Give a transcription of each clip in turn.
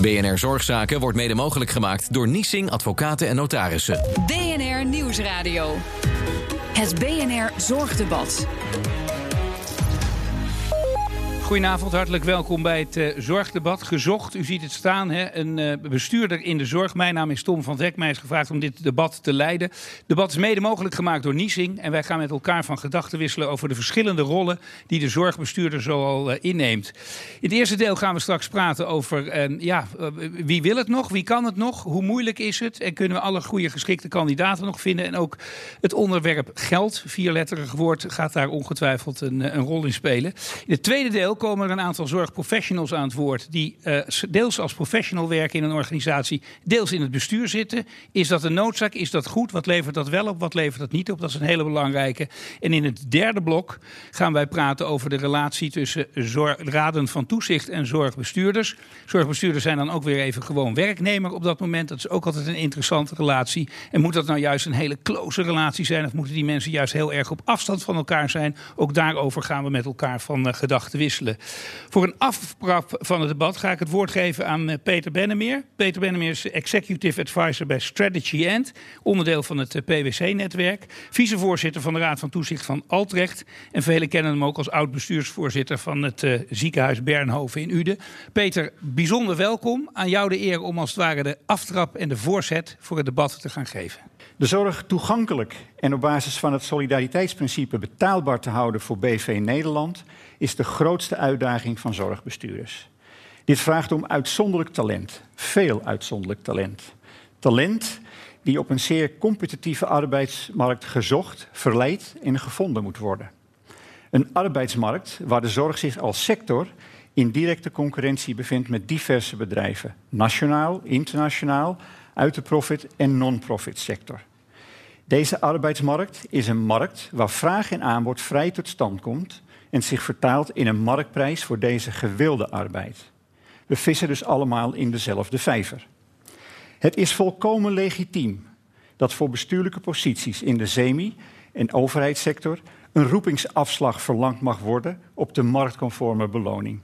BNR Zorgzaken wordt mede mogelijk gemaakt door Niesing Advocaten en Notarissen. BNR Nieuwsradio. Het BNR Zorgdebat. Goedenavond, hartelijk welkom bij het uh, Zorgdebat. Gezocht, u ziet het staan, hè? een uh, bestuurder in de zorg. Mijn naam is Tom van Dek. Mij is gevraagd om dit debat te leiden. Het debat is mede mogelijk gemaakt door Niesing. En wij gaan met elkaar van gedachten wisselen over de verschillende rollen die de zorgbestuurder zoal uh, inneemt. In het eerste deel gaan we straks praten over ja, wie wil het nog, wie kan het nog, hoe moeilijk is het en kunnen we alle goede geschikte kandidaten nog vinden. En ook het onderwerp geld, vierletterig woord, gaat daar ongetwijfeld een, een rol in spelen. In het tweede deel komen er een aantal zorgprofessionals aan het woord. die uh, deels als professional werken in een organisatie. deels in het bestuur zitten. Is dat een noodzaak? Is dat goed? Wat levert dat wel op? Wat levert dat niet op? Dat is een hele belangrijke. En in het derde blok gaan wij praten over de relatie tussen raden van toezicht en zorgbestuurders. Zorgbestuurders zijn dan ook weer even gewoon werknemer op dat moment. Dat is ook altijd een interessante relatie. En moet dat nou juist een hele close relatie zijn? Of moeten die mensen juist heel erg op afstand van elkaar zijn? Ook daarover gaan we met elkaar van uh, gedachten wisselen. Voor een aftrap van het debat ga ik het woord geven aan eh, Peter Bennemeer. Peter Bennemeer is Executive Advisor bij Strategy End, onderdeel van het eh, PwC-netwerk. Vicevoorzitter van de Raad van Toezicht van Altrecht. En velen kennen hem ook als oud-bestuursvoorzitter van het uh, ziekenhuis Bernhoven in Uden. Peter, bijzonder welkom. Aan jou de eer om als het ware de aftrap en de voorzet voor het debat te gaan geven. De zorg toegankelijk en op basis van het solidariteitsprincipe betaalbaar te houden voor BV Nederland is de grootste uitdaging van zorgbestuurders. Dit vraagt om uitzonderlijk talent, veel uitzonderlijk talent. Talent die op een zeer competitieve arbeidsmarkt gezocht, verleid en gevonden moet worden. Een arbeidsmarkt waar de zorg zich als sector in directe concurrentie bevindt met diverse bedrijven, nationaal, internationaal, uit de profit- en non-profit sector. Deze arbeidsmarkt is een markt waar vraag en aanbod vrij tot stand komt en zich vertaalt in een marktprijs voor deze gewilde arbeid. We vissen dus allemaal in dezelfde vijver. Het is volkomen legitiem dat voor bestuurlijke posities in de semi- en overheidssector een roepingsafslag verlangd mag worden op de marktconforme beloning.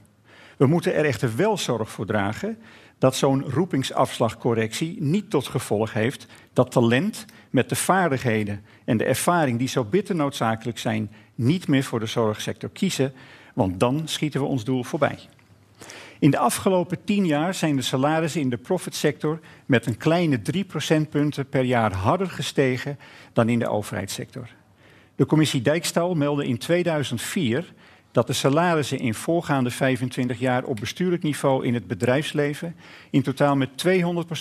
We moeten er echter wel zorg voor dragen dat zo'n roepingsafslagcorrectie niet tot gevolg heeft dat talent met de vaardigheden en de ervaring die zo bitter noodzakelijk zijn, niet meer voor de zorgsector kiezen, want dan schieten we ons doel voorbij. In de afgelopen tien jaar zijn de salarissen in de profitsector met een kleine 3 procentpunten per jaar harder gestegen dan in de overheidssector. De commissie Dijkstal meldde in 2004 dat de salarissen in voorgaande 25 jaar op bestuurlijk niveau in het bedrijfsleven in totaal met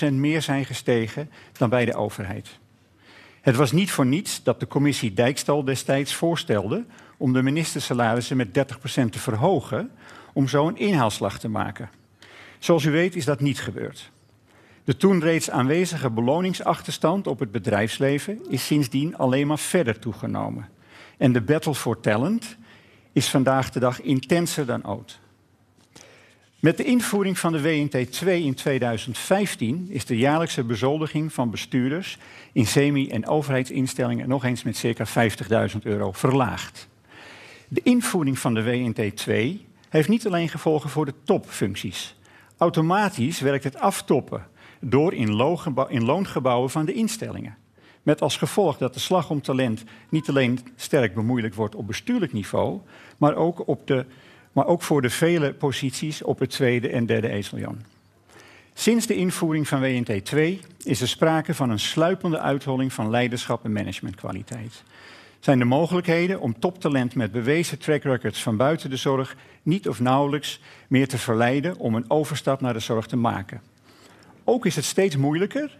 200% meer zijn gestegen dan bij de overheid. Het was niet voor niets dat de commissie Dijkstal destijds voorstelde om de ministersalarissen met 30% te verhogen om zo een inhaalslag te maken. Zoals u weet is dat niet gebeurd. De toen reeds aanwezige beloningsachterstand op het bedrijfsleven is sindsdien alleen maar verder toegenomen. En de battle for talent is vandaag de dag intenser dan ooit. Met de invoering van de WNT 2 in 2015 is de jaarlijkse bezoldiging van bestuurders in semi- en overheidsinstellingen nog eens met circa 50.000 euro verlaagd. De invoering van de WNT 2 heeft niet alleen gevolgen voor de topfuncties. Automatisch werkt het aftoppen door in loongebouwen van de instellingen. Met als gevolg dat de slag om talent niet alleen sterk bemoeilijk wordt op bestuurlijk niveau, maar ook, op de, maar ook voor de vele posities op het tweede en derde ezeljan. Sinds de invoering van WNT 2 is er sprake van een sluipende uitholling van leiderschap en managementkwaliteit. Zijn de mogelijkheden om toptalent met bewezen track records van buiten de zorg niet of nauwelijks meer te verleiden om een overstap naar de zorg te maken. Ook is het steeds moeilijker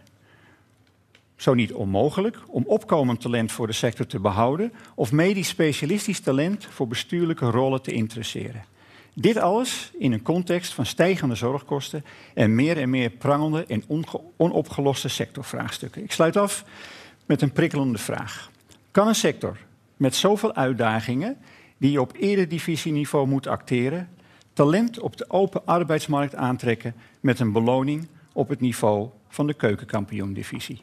zo niet onmogelijk, om opkomend talent voor de sector te behouden of medisch specialistisch talent voor bestuurlijke rollen te interesseren. Dit alles in een context van stijgende zorgkosten en meer en meer prangende en onopgeloste sectorvraagstukken. Ik sluit af met een prikkelende vraag. Kan een sector met zoveel uitdagingen, die je op eredivisieniveau moet acteren, talent op de open arbeidsmarkt aantrekken met een beloning op het niveau van de keukenkampioen-divisie?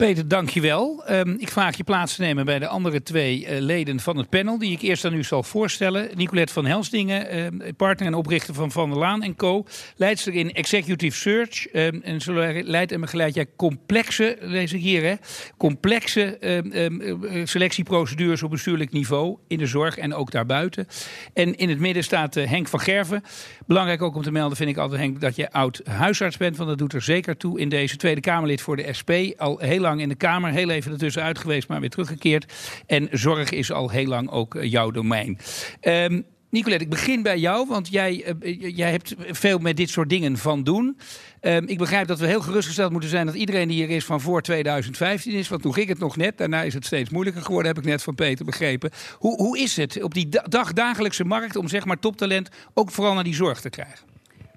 Peter, dankjewel. Um, ik vraag je plaats te nemen bij de andere twee uh, leden van het panel... die ik eerst aan u zal voorstellen. Nicolette van Helsdingen, uh, partner en oprichter van Van der Laan Co. Leidster in Executive Search. Um, en zo leidt en begeleid jij complexe, lees hier, hè, complexe um, selectieprocedures op bestuurlijk niveau... in de zorg en ook daarbuiten. En in het midden staat uh, Henk van Gerven. Belangrijk ook om te melden vind ik altijd, Henk, dat je oud huisarts bent... want dat doet er zeker toe in deze Tweede Kamerlid voor de SP... al heel lang in de Kamer, heel even ertussen uit geweest, maar weer teruggekeerd. En zorg is al heel lang ook eh, jouw domein. Um, Nicolette, ik begin bij jou, want jij, uh, jij hebt veel met dit soort dingen van doen. Um, ik begrijp dat we heel gerustgesteld moeten zijn dat iedereen die hier is van voor 2015 is. Want toen ging het nog net, daarna is het steeds moeilijker geworden, heb ik net van Peter begrepen. Hoe, hoe is het op die dag, dagelijkse markt om zeg maar toptalent ook vooral naar die zorg te krijgen?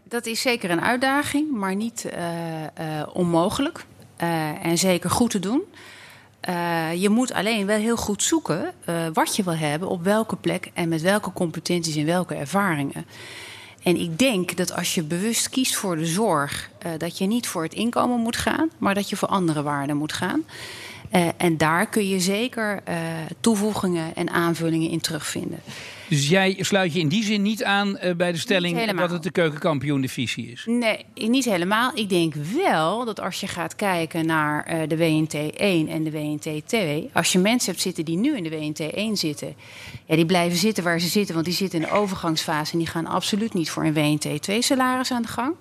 Dat is zeker een uitdaging, maar niet onmogelijk. Uh, en zeker goed te doen. Uh, je moet alleen wel heel goed zoeken uh, wat je wil hebben, op welke plek en met welke competenties en welke ervaringen. En ik denk dat als je bewust kiest voor de zorg, dat je niet voor het inkomen moet gaan, maar dat je voor andere waarden moet gaan. En daar kun je zeker toevoegingen en aanvullingen in terugvinden. Dus jij sluit je in die zin niet aan uh, bij de stelling dat het de keukenkampioen-divisie is? Nee, niet helemaal. Ik denk wel dat als je gaat kijken naar de WNT 1 en de WNT 2... als je mensen hebt zitten die nu in de WNT 1 zitten... Ja, die blijven zitten waar ze zitten, want die zitten in de overgangsfase... en die gaan absoluut niet voor een WNT 2 salaris aan de gang.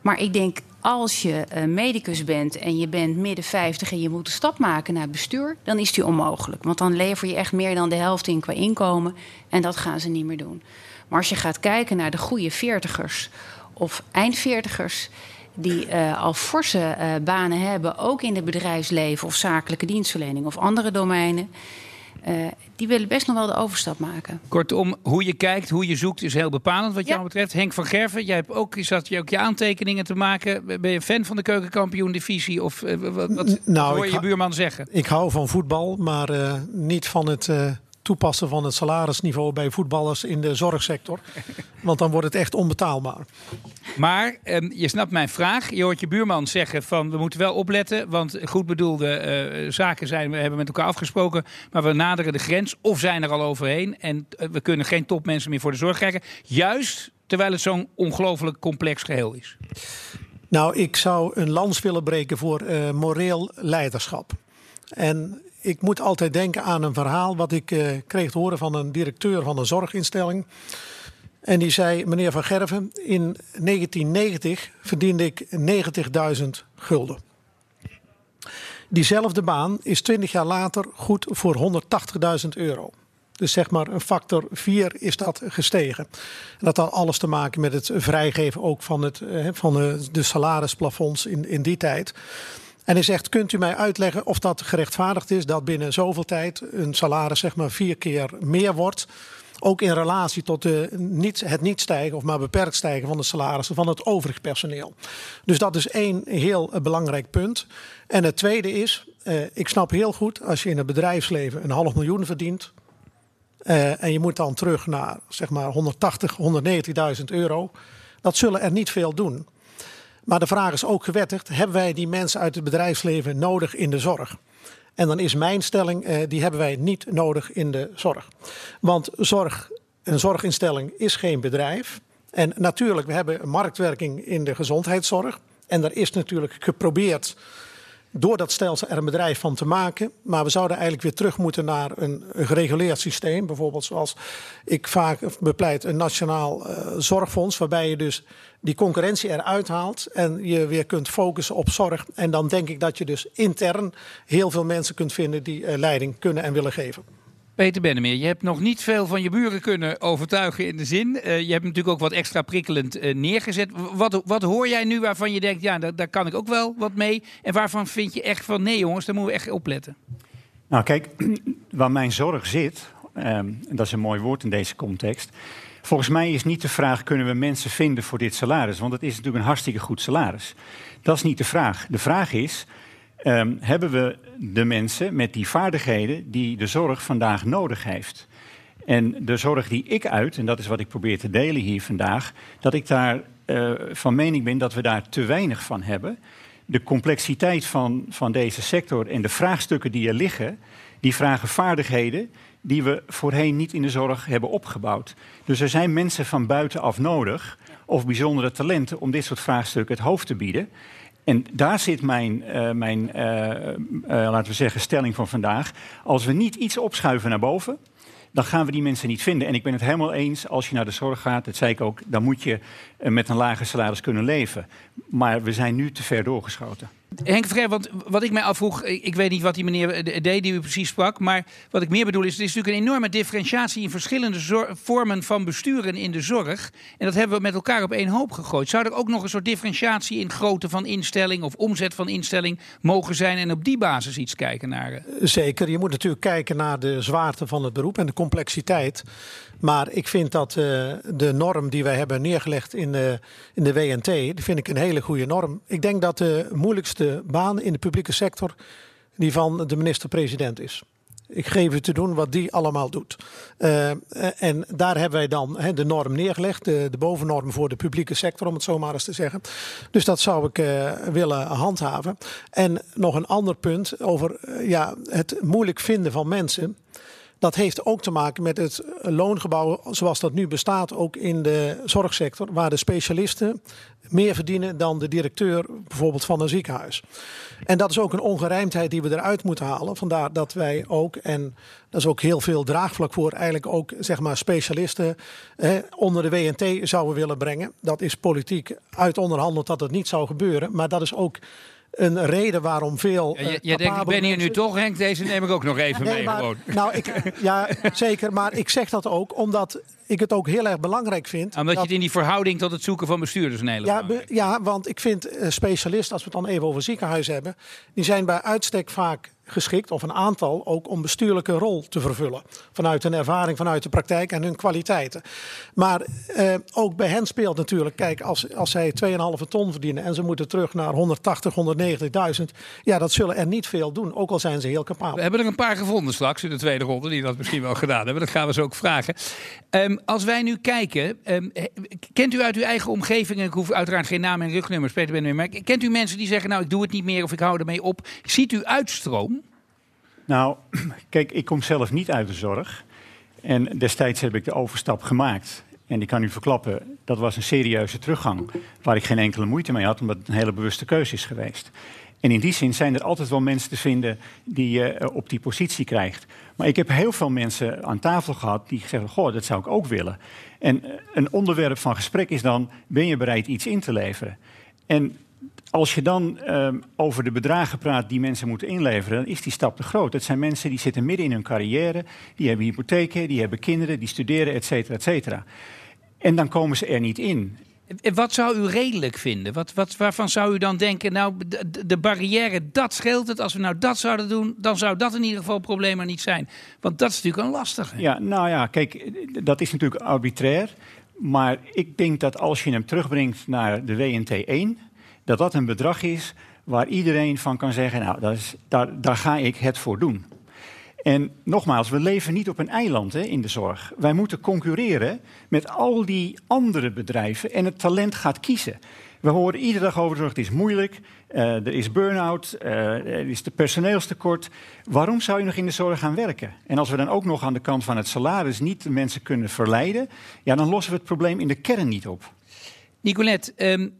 Maar ik denk als je uh, medicus bent en je bent midden 50 en je moet een stap maken naar bestuur, dan is die onmogelijk. Want dan lever je echt meer dan de helft in qua inkomen en dat gaan ze niet meer doen. Maar als je gaat kijken naar de goede veertigers of eindveertigers die uh, al forse uh, banen hebben, ook in het bedrijfsleven of zakelijke dienstverlening of andere domeinen. Uh, die willen best nog wel de overstap maken. Kortom, hoe je kijkt, hoe je zoekt, is heel bepalend wat ja. jou betreft. Henk van Gerven, jij hebt ook, zat je ook je aantekeningen te maken. Ben je fan van de keukenkampioen-divisie? Of uh, wat, wat nou, hoor je je buurman zeggen? Ik hou van voetbal, maar uh, niet van het toepassen van het salarisniveau bij voetballers in de zorgsector. Want dan wordt het echt onbetaalbaar. Maar eh, je snapt mijn vraag. Je hoort je buurman zeggen van we moeten wel opletten. Want goed bedoelde uh, zaken zijn, we hebben met elkaar afgesproken. Maar we naderen de grens of zijn er al overheen. En uh, we kunnen geen topmensen meer voor de zorg krijgen. Juist terwijl het zo'n ongelooflijk complex geheel is. Nou, ik zou een lans willen breken voor uh, moreel leiderschap. En ik moet altijd denken aan een verhaal wat ik uh, kreeg te horen van een directeur van een zorginstelling. En die zei, meneer Van Gerven, in 1990 verdiende ik 90.000 gulden. Diezelfde baan is 20 jaar later goed voor 180.000 euro. Dus zeg maar een factor 4 is dat gestegen. En dat had alles te maken met het vrijgeven ook van, het, van de, de salarisplafonds in, in die tijd. En hij zegt, kunt u mij uitleggen of dat gerechtvaardigd is... dat binnen zoveel tijd een salaris zeg maar vier keer meer wordt... Ook in relatie tot de, niet, het niet stijgen of maar beperkt stijgen van de salarissen van het overig personeel. Dus dat is één heel belangrijk punt. En het tweede is, eh, ik snap heel goed als je in het bedrijfsleven een half miljoen verdient. Uh, en je moet dan terug naar zeg maar 180, 190.000 euro. Dat zullen er niet veel doen. Maar de vraag is ook gewettigd: hebben wij die mensen uit het bedrijfsleven nodig in de zorg? En dan is mijn stelling, eh, die hebben wij niet nodig in de zorg. Want zorg, een zorginstelling is geen bedrijf. En natuurlijk, we hebben marktwerking in de gezondheidszorg. En er is natuurlijk geprobeerd door dat stelsel er een bedrijf van te maken. Maar we zouden eigenlijk weer terug moeten naar een, gereguleerd systeem. Bijvoorbeeld zoals ik vaak bepleit, een nationaal uh, zorgfonds. Waarbij je dus die concurrentie eruit haalt en je weer kunt focussen op zorg. En dan denk ik dat je dus intern heel veel mensen kunt vinden die uh, leiding kunnen en willen geven. Peter Bennemeer, je hebt nog niet veel van je buren kunnen overtuigen in de zin. Uh, je hebt natuurlijk ook wat extra prikkelend uh, neergezet. Wat, wat hoor jij nu waarvan je denkt, ja, daar, kan ik ook wel wat mee? En waarvan vind je echt van, nee jongens, daar moeten we echt opletten? Nou kijk, waar mijn zorg zit, um, en dat is een mooi woord in deze context... Volgens mij is niet de vraag: kunnen we mensen vinden voor dit salaris? Want het is natuurlijk een hartstikke goed salaris. Dat is niet de vraag. De vraag is: um, hebben we de mensen met die vaardigheden die de zorg vandaag nodig heeft? En de zorg die ik uit, en dat is wat ik probeer te delen hier vandaag, dat ik daar uh, van mening ben dat we daar te weinig van hebben. de complexiteit van, van deze sector en de vraagstukken die er liggen, die vragen vaardigheden die we voorheen niet in de zorg hebben opgebouwd. Dus er zijn mensen van buitenaf nodig, of bijzondere talenten, om dit soort vraagstukken het hoofd te bieden. En daar zit mijn, uh, mijn uh, uh, laten we zeggen, stelling van vandaag. Als we niet iets opschuiven naar boven, dan gaan we die mensen niet vinden. En ik ben het helemaal eens, als je naar de zorg gaat, dat zei ik ook, dan moet je met een lager salaris kunnen leven. Maar we zijn nu te ver doorgeschoten. Henk Vrij, want wat ik mij afvroeg, ik weet niet wat die meneer deed die u precies sprak, maar wat ik meer bedoel is, er is natuurlijk een enorme differentiatie in verschillende vormen van besturen in de zorg. En dat hebben we met elkaar op één hoop gegooid. Zou er ook nog een soort differentiatie in grootte van instelling of omzet van instelling mogen zijn en op die basis iets kijken naar? Eh? Zeker, je moet natuurlijk kijken naar de zwaarte van het beroep en de complexiteit. Maar ik vind dat uh, de norm die wij hebben neergelegd in de, in de WNT, die vind ik een hele goede norm. Ik denk dat de moeilijkste baan in de publieke sector die van de minister-president is. Ik geef u te doen wat die allemaal doet. Uh, en daar hebben wij dan de norm neergelegd, de, de, bovennorm voor de publieke sector, om het zo maar eens te zeggen. Dus dat zou ik uh, willen handhaven. En nog een ander punt over ja, het moeilijk vinden van mensen. Dat heeft ook te maken met het loongebouw zoals dat nu bestaat, ook in de zorgsector, waar de specialisten meer verdienen dan de directeur bijvoorbeeld van een ziekenhuis. En dat is ook een ongerijmdheid die we eruit moeten halen. Vandaar dat wij ook, en dat is ook heel veel draagvlak voor, eigenlijk ook zeg maar specialisten onder de WNT zouden willen brengen. Dat is politiek uit onderhandeld dat het niet zou gebeuren, maar dat is ook een reden waarom veel. Je, je denkt, ik ben hier nu toch, Henk, deze neem ik ook nog even mee. Maar, gewoon. Nou, ik, ja, zeker. Maar ik zeg dat ook omdat ik het ook heel erg belangrijk vind. Omdat dat, je het in die verhouding tot het zoeken van bestuurders een hele ja, ja, want ik vind uh, specialisten, als we het dan even over ziekenhuizen hebben, die zijn bij uitstek vaak geschikt, of een aantal, ook om bestuurlijke rol te vervullen. Vanuit hun ervaring, vanuit de praktijk en hun kwaliteiten. Maar eh, ook bij hen speelt natuurlijk, kijk, als, als zij 2,5 ton verdienen en ze moeten terug naar 180, 190.000, ja, dat zullen er niet veel doen, ook al zijn ze heel capabel. We hebben er een paar gevonden straks in de tweede ronde, die dat misschien wel gedaan hebben. Dat gaan we ze ook vragen. Um, als wij nu kijken, um, kent u uit uw eigen omgeving, en ik hoef uiteraard geen naam en rugnummers, Peter Ben maar kent u mensen die zeggen, nou, ik doe het niet meer of ik hou ermee op? Ziet u uitstroom? Nou, kijk, ik kom zelf niet uit de zorg. En destijds heb ik de overstap gemaakt. En ik kan u verklappen, dat was een serieuze teruggang. Waar ik geen enkele moeite mee had, omdat het een hele bewuste keuze is geweest. En in die zin zijn er altijd wel mensen te vinden die je op die positie krijgt. Maar ik heb heel veel mensen aan tafel gehad die zeggen: Goh, dat zou ik ook willen. En een onderwerp van gesprek is dan: ben je bereid iets in te leveren? En als je dan uh, over de bedragen praat die mensen moeten inleveren, dan is die stap te groot. Het zijn mensen die zitten midden in hun carrière, die hebben hypotheken, die hebben kinderen, die studeren, et cetera, et cetera. En dan komen ze er niet in. Wat zou u redelijk vinden? Wat, wat, waarvan zou u dan denken, nou, de, de, barrière, dat scheelt het. Als we nou dat zouden doen, dan zou dat in ieder geval er niet zijn. Want dat is natuurlijk een lastige. Ja, nou ja, kijk, dat is natuurlijk arbitrair. Maar ik denk dat als je hem terugbrengt naar de WNT 1 dat dat een bedrag is waar iedereen van kan zeggen, nou, dat is, daar, daar ga ik het voor doen. En nogmaals, we leven niet op een eiland hè, in de zorg. Wij moeten concurreren met al die andere bedrijven en het talent gaat kiezen. We horen iedere dag over zorg, het is moeilijk, uh, er is burn-out, uh, er is de personeelstekort. Waarom zou je nog in de zorg gaan werken? En als we dan ook nog aan de kant van het salaris niet de mensen kunnen verleiden, ja, dan lossen we het probleem in de kern niet op. Nicolette, um,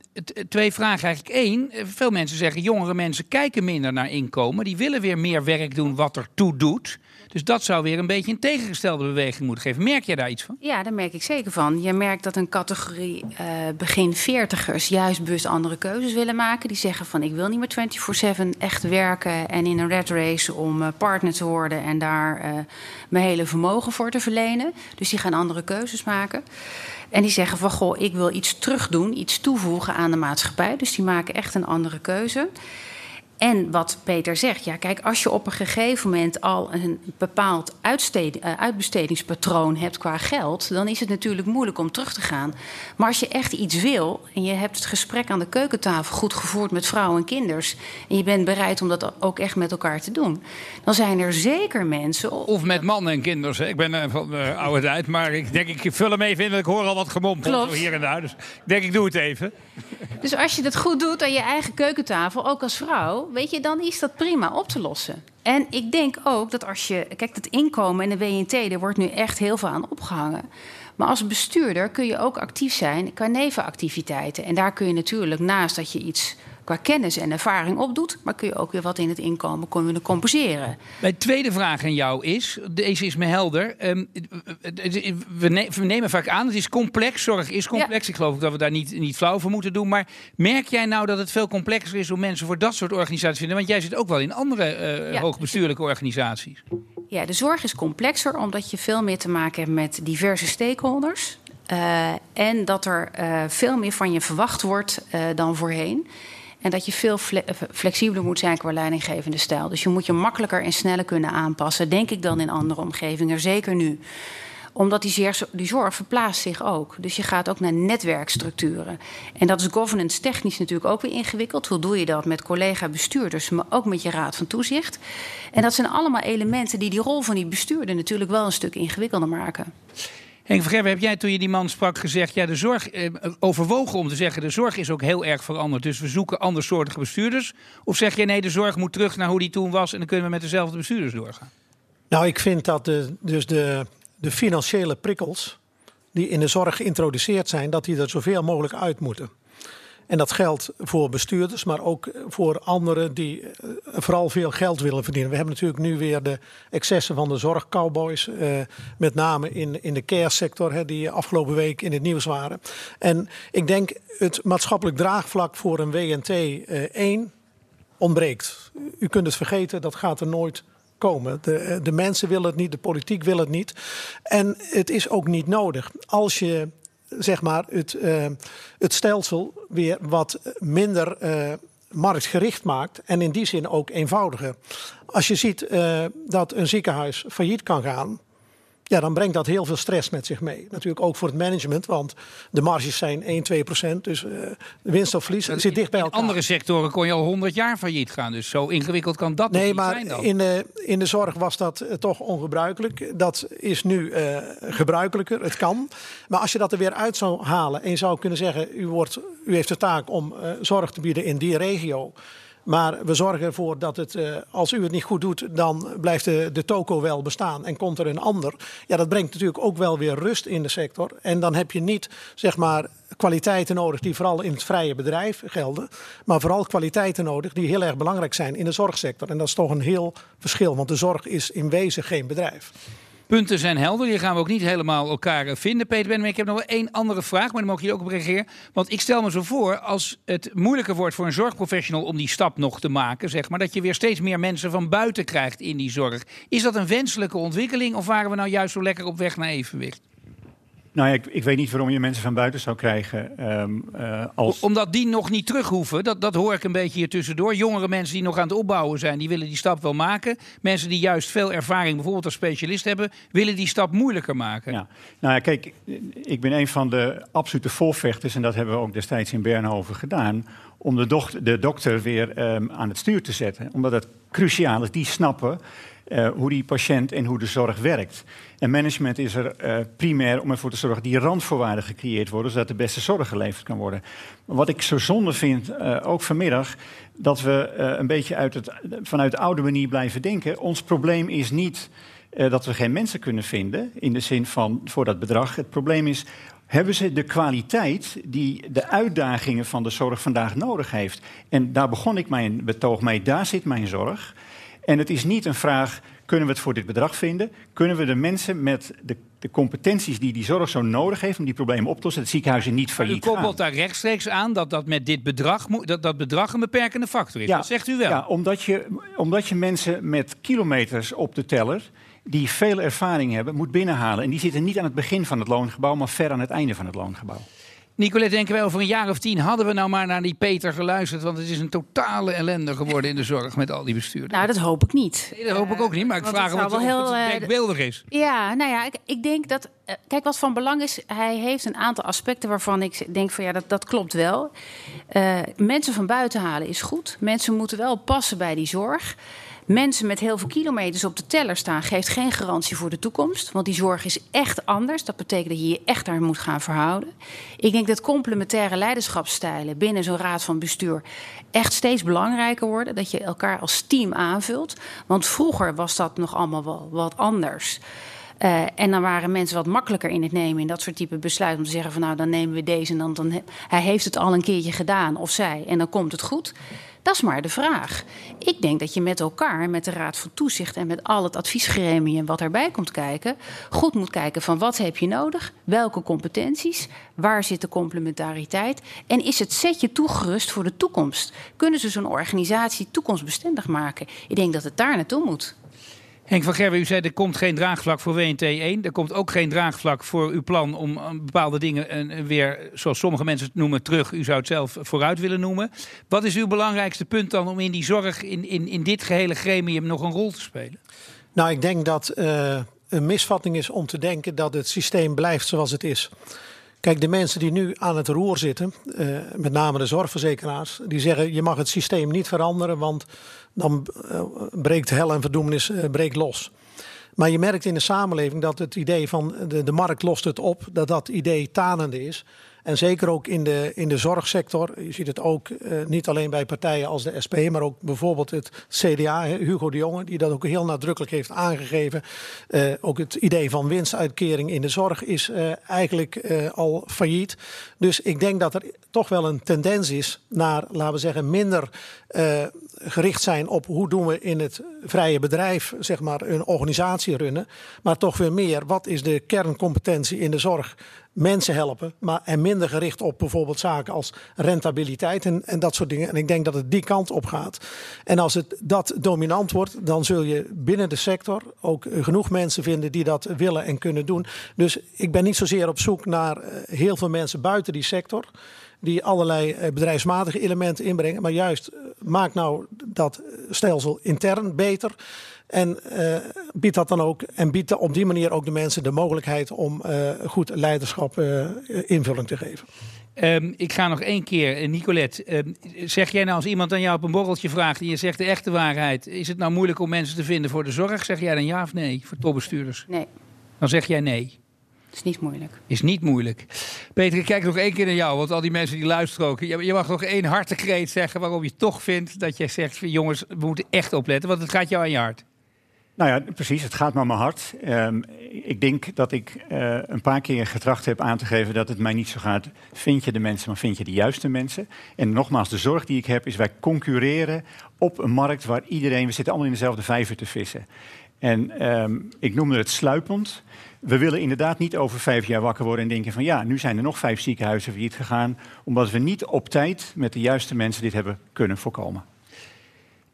twee vragen eigenlijk. Eén, eh, veel mensen zeggen jongere mensen kijken minder naar inkomen. Die willen weer meer werk doen wat er toe doet. Dus dat zou weer een beetje een tegengestelde beweging moeten geven. Merk je daar iets van? Ja, daar merk ik zeker van. Je merkt dat een categorie uh, begin veertigers juist bewust andere keuzes willen maken. Die zeggen van ik wil niet meer 24-7 echt werken en in een red race om uh, partner te worden en daar mijn hele vermogen voor te verlenen. Dus die gaan andere keuzes maken. En die zeggen van goh, ik wil iets terugdoen, iets toevoegen aan de maatschappij. Dus die maken echt een andere keuze. En wat Peter zegt, ja, kijk, als je op een gegeven moment al een bepaald uh, uitbestedingspatroon hebt qua geld, dan is het natuurlijk moeilijk om terug te gaan. Maar als je echt iets wil en je hebt het gesprek aan de keukentafel goed gevoerd met vrouwen en kinders, en je bent bereid om dat ook echt met elkaar te doen, dan zijn er zeker mensen. Of met mannen en kinders. Ik ben uh, van de oude tijd, maar ik denk, ik vul hem even in, want ik hoor al wat gemompeld hier en daar. Dus ik denk, ik doe het even. Dus als je het goed doet aan je eigen keukentafel, ook als vrouw, weet je, dan is dat prima op te lossen. En ik denk ook dat als je. Kijk, het inkomen en de WNT, er wordt nu echt heel veel aan opgehangen. Maar als bestuurder kun je ook actief zijn qua nevenactiviteiten. En daar kun je natuurlijk naast dat je iets qua kennis en ervaring opdoet. Maar kun je ook weer wat in het inkomen kunnen compenseren. Mijn tweede vraag aan jou is, deze is me helder. Ehm, we, nemen vaak aan, het is complex, zorg is complex. Ik geloof dat we daar niet, niet flauw voor moeten doen. Maar merk jij nou dat het veel complexer is om mensen voor dat soort organisaties te vinden? Want jij zit ook wel in andere uh, hoogbestuurlijke organisaties. Ja, de zorg is complexer omdat je veel meer te maken hebt met diverse stakeholders. Uh, en dat er uh, veel meer van je verwacht wordt uh, dan voorheen. En dat je veel flexibeler moet zijn qua leidinggevende stijl. Dus je moet je makkelijker en sneller kunnen aanpassen, denk ik dan in andere omgevingen, zeker nu omdat die, die zorg verplaatst zich ook. Dus je gaat ook naar netwerkstructuren. En dat is governance technisch natuurlijk ook weer ingewikkeld. Hoe doe je dat met collega-bestuurders, maar ook met je raad van toezicht? En dat zijn allemaal elementen die die rol van die bestuurder natuurlijk wel een stuk ingewikkelder maken. Henk heb jij toen je die man sprak gezegd... ja, de zorg, eh, overwogen om te zeggen... de zorg is ook heel erg veranderd, dus we zoeken andersoortige bestuurders? Of zeg je nee, de zorg moet terug naar hoe die toen was... en dan kunnen we met dezelfde bestuurders doorgaan? Nou, ik vind dat de, dus de, de financiële prikkels... die in de zorg geïntroduceerd zijn... dat die er zoveel mogelijk uit moeten. En dat geldt voor bestuurders, maar ook voor anderen die eh, vooral veel geld willen verdienen. We hebben natuurlijk nu weer de excessen van de zorgcowboys, eh, met name in, in de care sector, hè, die afgelopen week in het nieuws waren. En ik denk het maatschappelijk draagvlak voor een WNT eh, 1 ontbreekt. U kunt het vergeten, dat gaat er nooit komen. De, eh, de mensen willen het niet, de politiek wil het niet. En het is ook niet nodig. Als je zeg maar het, uh, het stelsel weer wat minder uh, marktgericht maakt en in die zin ook eenvoudiger. Als je ziet uh, dat een ziekenhuis failliet kan gaan, ja, dan brengt dat heel veel stress met zich mee. Natuurlijk ook voor het management, want de marges zijn 1, 2 procent. Dus uh, winst of verlies zit dicht bij elkaar. In andere sectoren kon je al 100 jaar failliet gaan. Dus zo ingewikkeld kan dat nee, niet zijn Nee, maar in de, in de zorg was dat uh, toch ongebruikelijk. Dat is nu uh, gebruikelijker. Het kan. Maar als je dat er weer uit zou halen en je zou kunnen zeggen... u, wordt, u heeft de taak om zorg te bieden in die regio... Maar we zorgen ervoor dat het, uh, als u het niet goed doet, dan blijft de, de toko wel bestaan en komt er een ander. Ja, dat brengt natuurlijk ook wel weer rust in de sector. En dan heb je niet, zeg maar, kwaliteiten nodig die vooral in het vrije bedrijf gelden. Maar vooral kwaliteiten nodig die heel erg belangrijk zijn in de zorgsector. En dat is toch een heel verschil, want de zorg is in wezen geen bedrijf. Punten zijn helder. Hier gaan we ook niet helemaal elkaar eh, vinden, Peter Benjamin. Ik heb nog wel één andere vraag, maar dan mogen jullie ook op reageren. Want ik stel me zo voor, als het moeilijker wordt voor een zorgprofessional om die stap nog te maken, zeg maar, dat je weer steeds meer mensen van buiten krijgt in die zorg. Is dat een wenselijke ontwikkeling of waren we nou juist zo lekker op weg naar evenwicht? Nou ja, ik, ik, weet niet waarom je mensen van buiten zou krijgen. Um, uh, als... Omdat die nog niet terug hoeven. Dat, dat hoor ik een beetje hier tussendoor. Jongere mensen die nog aan het opbouwen zijn, die willen die stap wel maken. Mensen die juist veel ervaring, bijvoorbeeld als specialist hebben, willen die stap moeilijker maken. Ja. Nou ja, kijk, ik ben een van de absolute volvechters, en dat hebben we ook destijds in Bernhoven gedaan, om de, dochter, de dokter weer um, aan het stuur te zetten. Omdat het cruciaal is, die snappen uh, hoe die patiënt en hoe de zorg werkt. En management is er uh, primair om ervoor te zorgen dat die randvoorwaarden gecreëerd worden, zodat de beste zorg geleverd kan worden. Wat ik zo zonde vind, uh, ook vanmiddag, dat we een beetje uit het, vanuit de oude manier blijven denken. Ons probleem is niet dat we geen mensen kunnen vinden, in de zin van voor dat bedrag. Het probleem is hebben ze de kwaliteit die de uitdagingen van de zorg vandaag nodig heeft. En daar begon ik mijn betoog mee, daar zit mijn zorg. En het is niet een vraag, kunnen we het voor dit bedrag vinden? Kunnen we de mensen met de, de competenties die die zorg zo nodig heeft om die problemen op te lossen, het ziekenhuizen niet failliet gaan? U koppelt daar rechtstreeks aan dat dat met dit bedrag, dat, dat bedrag een beperkende factor is. Ja, dat zegt u wel. Ja, omdat je, omdat je mensen met kilometers op de teller die veel ervaring hebben, moet binnenhalen. En die zitten niet aan het begin van het loongebouw, maar ver aan het einde van het loongebouw. Nicolette, denken wij over een jaar of tien hadden we nou maar naar die Peter geluisterd. Want het is een totale ellende geworden in de zorg met al die bestuurders. Nou, dat hoop ik niet. Nee, dat hoop ik ook niet, maar ik vraag het wel het heel, eh, denkbeeldig is. Ja, nou ja, ik, ik denk dat. eh, kijk, wat van belang is, hij heeft een aantal aspecten waarvan ik denk van ja, dat, dat klopt wel. Eh, mensen van buiten halen is goed. Mensen moeten wel passen bij die zorg. Mensen met heel veel kilometers op de teller staan, geeft geen garantie voor de toekomst. Want die zorg is echt anders. Dat betekent dat je je echt daar moet gaan verhouden. Ik denk dat complementaire leiderschapsstijlen binnen zo'n raad van bestuur echt steeds belangrijker worden. Dat je elkaar als team aanvult. Want vroeger was dat nog allemaal wel wat anders. Uh, en dan waren mensen wat makkelijker in het nemen in dat soort type besluiten. Om te zeggen van nou dan nemen we deze en dan, dan hij heeft het al een keertje gedaan of zij en dan komt het goed. Dat is maar de vraag. Ik denk dat je met elkaar, met de Raad van Toezicht en met al het adviesgremium wat erbij komt kijken, goed moet kijken van wat heb je nodig, welke competenties, waar zit de complementariteit en is het setje toegerust voor de toekomst? Kunnen ze zo'n organisatie toekomstbestendig maken? Ik denk dat het daar naartoe moet. Henk van Gerwen, u zei er komt geen draagvlak voor WNT 1. Er komt ook geen draagvlak voor uw plan om eh, bepaalde dingen eh, weer, zoals sommige mensen het noemen, terug. U zou het zelf vooruit willen noemen. Wat is uw belangrijkste punt dan om in die zorg, in, in, in dit gehele gremium, nog een rol te spelen? Nou, ik denk dat uh, een misvatting is om te denken dat het systeem blijft zoals het is. Kijk, de mensen die nu aan het roer zitten, met name de zorgverzekeraars, die zeggen je mag het systeem niet veranderen, want dan uh, breekt hel en verdoemenis uh, breekt los. Maar je merkt in de samenleving dat het idee van de, de markt lost het op, dat dat idee tanende is. En zeker ook in de, in de zorgsector. Je ziet het ook uh, niet alleen bij partijen als de SP, maar ook bijvoorbeeld het CDA, Hugo de Jonge, die dat ook heel nadrukkelijk heeft aangegeven. Uh, ook het idee van winstuitkering in de zorg is uh, eigenlijk al failliet. Dus ik denk dat er toch wel een tendens is naar, laten we zeggen, minder gericht zijn op hoe doen we in het vrije bedrijf, zeg maar, een organisatie runnen. Maar toch weer meer, wat is de kerncompetentie in de zorg? Mensen helpen, maar en minder gericht op bijvoorbeeld zaken als rentabiliteit en, en dat soort dingen. En ik denk dat het die kant op gaat. En als het dat dominant wordt, dan zul je binnen de sector ook genoeg mensen vinden die dat willen en kunnen doen. Dus ik ben niet zozeer op zoek naar heel veel mensen buiten die sector die allerlei bedrijfsmatige elementen inbrengen. Maar juist maak nou dat stelsel intern beter. En uh, biedt dat dan ook en biedt op die manier ook de mensen de mogelijkheid om uh, goed leiderschap uh, invulling te geven. Um, ik ga nog één keer, Nicolette. Um, zeg jij nou als iemand aan jou op een borreltje vraagt en je zegt de echte waarheid, is het nou moeilijk om mensen te vinden voor de zorg? Zeg jij dan ja of nee voor topbestuurders? Nee. Dan zeg jij nee. Is niet moeilijk. Is niet moeilijk. Peter, ik kijk nog één keer naar jou, want al die mensen die luisteren ook. Je, je mag nog één hartekreet zeggen waarom je toch vindt dat jij zegt: jongens, we moeten echt opletten, want het gaat jou aan je hart. Nou ja, precies. Het gaat me aan mijn hart. Um, ik denk dat ik uh, een paar keer getracht heb aan te geven dat het mij niet zo gaat. Vind je de mensen, maar vind je de juiste mensen? En nogmaals, de zorg die ik heb is wij concurreren op een markt waar iedereen, we zitten allemaal in dezelfde vijver te vissen. En um, ik noemde het sluipend. We willen inderdaad niet over vijf jaar wakker worden en denken van ja, nu zijn er nog vijf ziekenhuizen failliet gegaan, omdat we niet op tijd met de juiste mensen dit hebben kunnen voorkomen.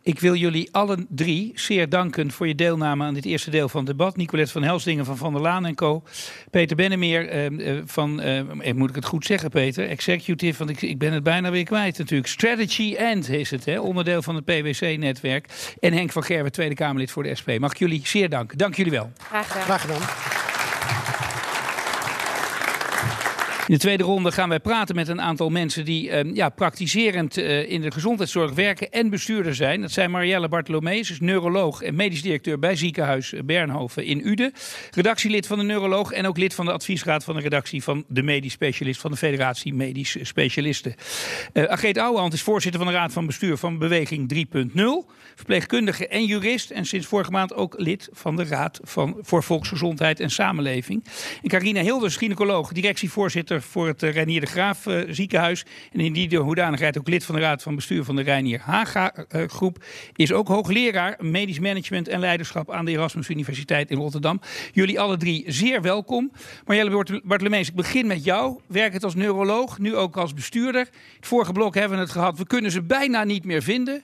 Ik wil jullie allen drie zeer danken voor je deelname aan dit eerste deel van het debat. Nicolette van Helsdingen van Van der Laan en Co. Peter Bennemeer uh, van, uh, moet ik het goed zeggen Peter, executive, want ik, ik ben het bijna weer kwijt natuurlijk. Strategy End is het, hè, onderdeel van het PwC-netwerk. En Henk van Gerwen, Tweede Kamerlid voor de SP. Mag ik jullie zeer danken. Dank jullie wel. Graag gedaan. Graag gedaan. In de tweede ronde gaan wij praten met een aantal mensen die uh, ja, praktiserend uh, in de gezondheidszorg werken en bestuurder zijn. Dat zijn Marielle Bartolomeus, is neuroloog en medisch directeur bij ziekenhuis Bernhoven in Uden. Redactielid van de neuroloog en ook lid van de adviesraad van de redactie van de medisch specialist van de Federatie Medisch Specialisten. Uh, Agreet Ouwehand is voorzitter van de raad van bestuur van Beweging 3.0. Verpleegkundige en jurist en sinds vorige maand ook lid van de Raad van, voor Volksgezondheid en Samenleving. En Carina Hilders, gynaecoloog, directievoorzitter voor het Reinier de Graaf uh, ziekenhuis. En in die hoedanigheid ook lid van de Raad van Bestuur van de Reinier Haga uh, groep. Is ook hoogleraar medisch management en leiderschap aan de Erasmus Universiteit in Rotterdam. Jullie alle drie zeer welkom. Marjelle Bartolomees, ik begin met jou. Werkend als neuroloog, nu ook als bestuurder. Het vorige blok hebben we het gehad. We kunnen ze bijna niet meer vinden.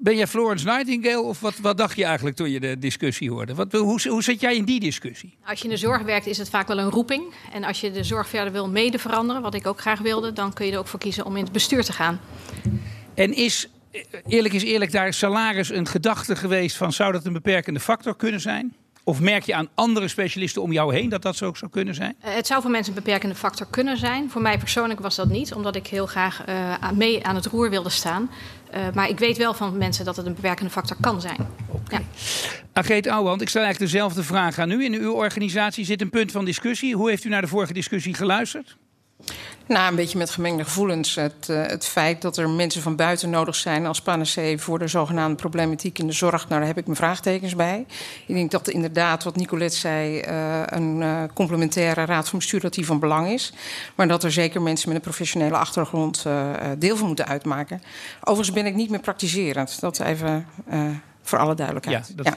Ben jij Florence Nightingale of wat, wat dacht je eigenlijk toen je de discussie hoorde? Wat, hoe, hoe zit jij in die discussie? Als je in de zorg werkt is het vaak wel een roeping. En als je de zorg verder wil mede veranderen, wat ik ook graag wilde, dan kun je er ook voor kiezen om in het bestuur te gaan. En is, eerlijk is eerlijk, daar salaris een gedachte geweest van zou dat een beperkende factor kunnen zijn? Of merk je aan andere specialisten om jou heen dat dat zo ook zou kunnen zijn? Uh, het zou voor mensen een beperkende factor kunnen zijn. Voor mij persoonlijk was dat niet, omdat ik heel graag uh, mee aan het roer wilde staan. Uh, maar ik weet wel van mensen dat het een beperkende factor kan zijn. Okay. Ja. Ageet Ouwehand, ik stel eigenlijk dezelfde vraag aan u. In uw organisatie zit een punt van discussie. Hoe heeft u naar de vorige discussie geluisterd? Nou, een beetje met gemengde gevoelens. Het, uh, het feit dat er mensen van buiten nodig zijn als panacee voor de zogenaamde problematiek in de zorg, nou, daar heb ik mijn vraagtekens bij. Ik denk dat inderdaad, wat Nicolette zei, uh, een uh, complementaire raad van bestuur dat die van belang is. Maar dat er zeker mensen met een professionele achtergrond deel van moeten uitmaken. Overigens ben ik niet meer praktiserend. Dat even voor alle duidelijkheid. Ja, dat... ja.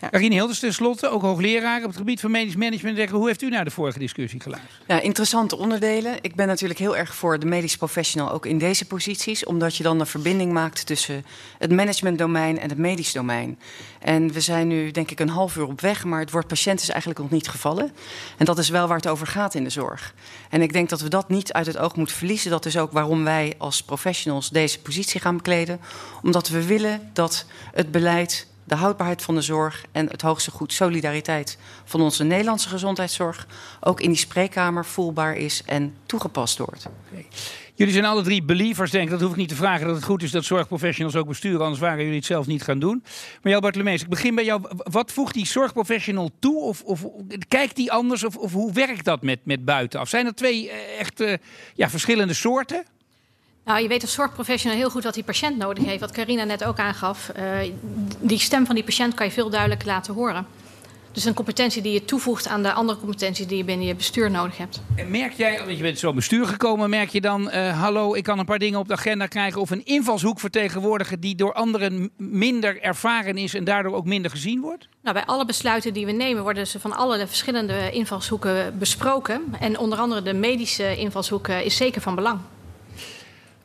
Ja. Karine Hilders, tenslotte, ook hoogleraar op het gebied van medisch management. Hoe heeft u naar de vorige discussie geluisterd? Ja, interessante onderdelen. Ik ben natuurlijk heel erg voor de medisch professional ook in deze posities. Omdat je dan een verbinding maakt tussen het managementdomein en het medisch domein. En we zijn nu denk ik een half uur op weg, maar het woord patiënt is eigenlijk nog niet gevallen. En dat is wel waar het over gaat in de zorg. En ik denk dat we dat niet uit het oog moeten verliezen. Dat is ook waarom wij als professionals deze positie gaan bekleden. Omdat we willen dat het beleid de houdbaarheid van de zorg en het hoogste goed solidariteit van onze Nederlandse gezondheidszorg ook in die spreekkamer voelbaar is en toegepast wordt. Jullie zijn alle drie believers, denk ik. Dat hoef ik niet te vragen dat het goed is dat zorgprofessionals ook besturen. Anders waren jullie het zelf niet gaan doen. Maar jou, Bartolomeus, ik begin bij jou. Wat voegt die zorgprofessional toe? Of, of kijkt die anders? Of, of hoe werkt dat met, met buitenaf? Zijn er twee echt uh, ja, verschillende soorten? Nou, je weet als zorgprofessional heel goed wat die patiënt nodig heeft. Wat Carina net ook aangaf. Uh, die stem van die patiënt kan je veel duidelijker laten horen. Dus een competentie die je toevoegt aan de andere competenties die je binnen je bestuur nodig hebt. En merk jij, want je bent zo bestuur gekomen, merk je dan, uh, hallo, ik kan een paar dingen op de agenda krijgen of een invalshoek vertegenwoordigen die door anderen minder ervaren is en daardoor ook minder gezien wordt? Nou, bij alle besluiten die we nemen worden ze van alle verschillende invalshoeken besproken. En onder andere de medische invalshoek is zeker van belang.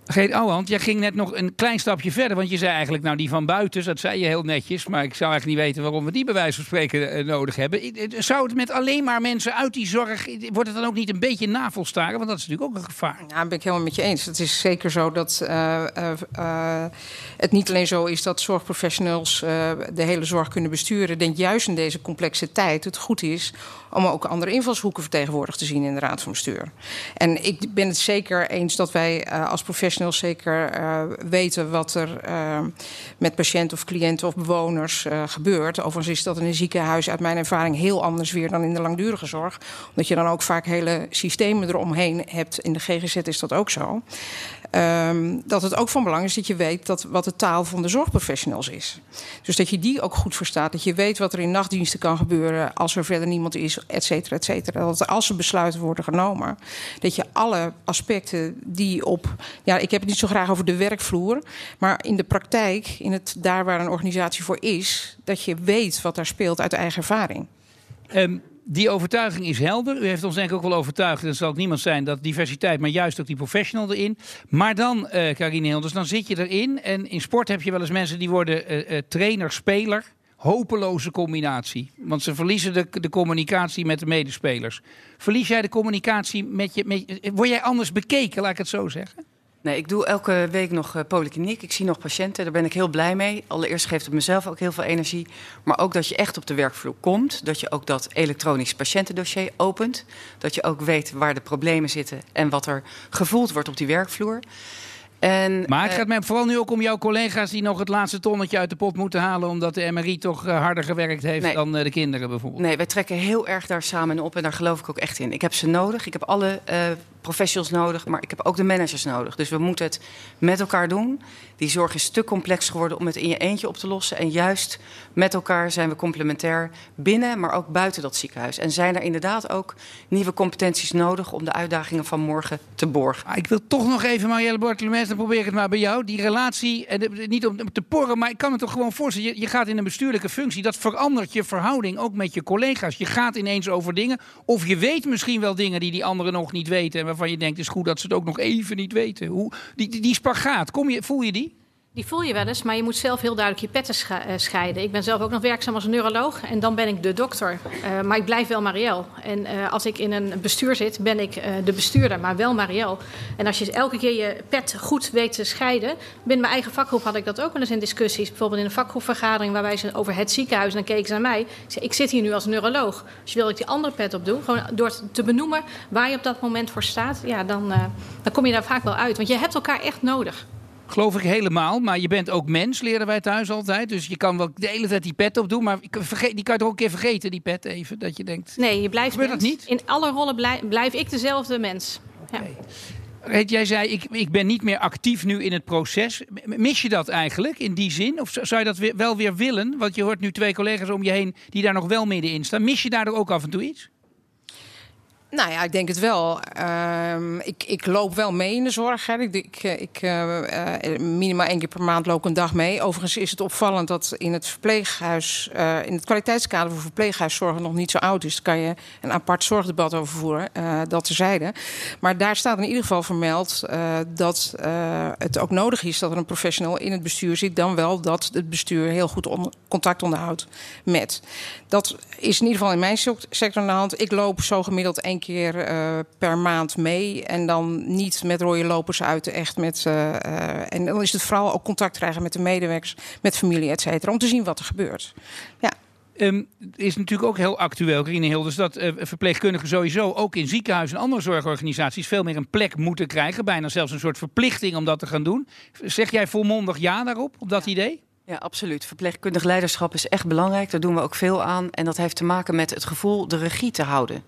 Geet Ouwehand, jij ging net nog een klein stapje verder. Want je zei eigenlijk, nou die van buiten, dat zei je heel netjes. Maar ik zou eigenlijk niet weten waarom we die bij wijze van spreken uh, nodig hebben. Zou het met alleen maar mensen uit die zorg, wordt het dan ook niet een beetje navelstaren? Want dat is natuurlijk ook een gevaar. Ja, ben ik helemaal met je eens. Het is zeker zo dat uh, uh, het niet alleen zo is dat zorgprofessionals de hele zorg kunnen besturen. Ik denk juist in deze complexe tijd het goed is om ook andere invalshoeken vertegenwoordigd te zien in de Raad van Bestuur. En ik ben het zeker eens dat wij uh, als professionals zeker uh, weten wat er uh, met patiënten of cliënten of bewoners gebeurt. Overigens is dat in een ziekenhuis uit mijn ervaring heel anders weer dan in de langdurige zorg. Omdat je dan ook vaak hele systemen eromheen hebt. In de GGZ is dat ook zo. Um, dat het ook van belang is dat je weet dat wat de taal van de zorgprofessionals is. Dus dat je die ook goed verstaat. Dat je weet wat er in nachtdiensten kan gebeuren als er verder niemand is, et cetera, et cetera. Dat als er besluiten worden genomen, dat je alle aspecten die op. Ja, ik heb het niet zo graag over de werkvloer, maar in de praktijk, in het daar waar een organisatie voor is, dat je weet wat daar speelt uit eigen ervaring. Um die overtuiging is helder. U heeft ons denk ik ook wel overtuigd, dat zal ook niemand zijn, dat diversiteit, maar juist ook die professional erin. Maar dan, uh, Carine Hilders, dan zit je erin. En in sport heb je wel eens mensen die worden uh, uh, trainer, speler. Hopeloze combinatie. Want ze verliezen de, de communicatie met de medespelers. Verlies jij de communicatie met je. Met, word jij anders bekeken, laat ik het zo zeggen? Nee, ik doe elke week nog uh, polykliniek. Ik zie nog patiënten. Daar ben ik heel blij mee. Allereerst geeft het mezelf ook heel veel energie. Maar ook dat je echt op de werkvloer komt. Dat je ook dat elektronisch patiëntendossier opent. Dat je ook weet waar de problemen zitten en wat er gevoeld wordt op die werkvloer. En, maar het gaat mij vooral nu ook om jouw collega's die nog het laatste tonnetje uit de pot moeten halen. omdat de MRI toch uh, harder gewerkt heeft nee, dan uh, de kinderen bijvoorbeeld. Nee, wij trekken heel erg daar samen op en daar geloof ik ook echt in. Ik heb ze nodig. Ik heb alle professionals nodig, maar ik heb ook de managers nodig. Dus we moeten het met elkaar doen. Die zorg is te complex geworden om het in je eentje op te lossen. En juist met elkaar zijn we complementair binnen, maar ook buiten dat ziekenhuis. En zijn er inderdaad ook nieuwe competenties nodig om de uitdagingen van morgen te borgen. Ah, ik wil toch nog even, Marielle Bortelemens, dan probeer ik het maar bij jou. Die relatie, en niet om te porren, maar ik kan me toch gewoon voorstellen. Je, gaat in een bestuurlijke functie, dat verandert je verhouding ook met je collega's. Je gaat ineens over dingen, of je weet misschien wel dingen die die anderen nog niet weten. En waarvan je denkt, het is goed dat ze het ook nog even niet weten. Hoe, die, die, die spagaat, kom je, voel je die? Die voel je wel eens, maar je moet zelf heel duidelijk je petten eh, scheiden. Ik ben zelf ook nog werkzaam als neuroloog en dan ben ik de dokter. Uh, maar ik blijf wel Marielle. En uh, als ik in een bestuur zit, ben ik de bestuurder, maar wel Marielle. En als je elke keer je pet goed weet te scheiden... binnen mijn eigen vakgroep had ik dat ook wel eens in discussies. Bijvoorbeeld in een vakgroepvergadering waarbij ze over het ziekenhuis... en dan keken ze naar mij. Ik zei, ik zit hier nu als neuroloog. Als je wil dat ik die andere pet op doe... gewoon door te benoemen waar je op dat moment voor staat... ja, dan, dan kom je daar vaak wel uit. Want je hebt elkaar echt nodig. Geloof ik helemaal. Maar je bent ook mens, leren wij thuis altijd. Dus je kan wel de hele tijd die pet op doen. Maar die kan je toch ook een keer vergeten, die pet even. Dat je denkt. Nee, je blijft. Gebeurt dat niet? In alle rollen blijf, blijf ik dezelfde mens. Okay. Ja. Jij zei, ik, ik ben niet meer actief nu in het proces. Mis je dat eigenlijk in die zin? Of zou je dat wel weer willen? Want je hoort nu twee collega's om je heen die daar nog wel middenin staan. Mis je daardoor ook af en toe iets? Nou ja, ik denk het wel. Uh, ik, ik loop wel mee in de zorg. Hè. Ik, ik, ik uh, minimaal één keer per maand loop een dag mee. Overigens is het opvallend dat in het verpleeghuis, in het kwaliteitskader voor verpleeghuiszorg nog niet zo oud is. Daar kan je een apart zorgdebat over voeren, dat terzijde. Maar daar staat in ieder geval vermeld dat het ook nodig is dat er een professional in het bestuur zit. Dan wel dat het bestuur heel goed on contact onderhoudt met. Dat is in ieder geval in mijn sector aan de hand. Ik loop zo gemiddeld één keer uh, per maand mee. En dan niet met rode lopers uit, echt met. Uh, uh, en dan is het vooral ook contact krijgen met de medewerkers, met familie, et cetera. Om te zien wat er gebeurt. Ja. Um, is natuurlijk ook heel actueel, Karine Hilders, dat uh, verpleegkundigen sowieso ook in ziekenhuizen en andere zorgorganisaties veel meer een plek moeten krijgen. Bijna zelfs een soort verplichting om dat te gaan doen. Zeg jij volmondig ja daarop, op dat idee? Ja, absoluut. Verpleegkundig leiderschap is echt belangrijk. Daar doen we ook veel aan. En dat heeft te maken met het gevoel de regie te houden.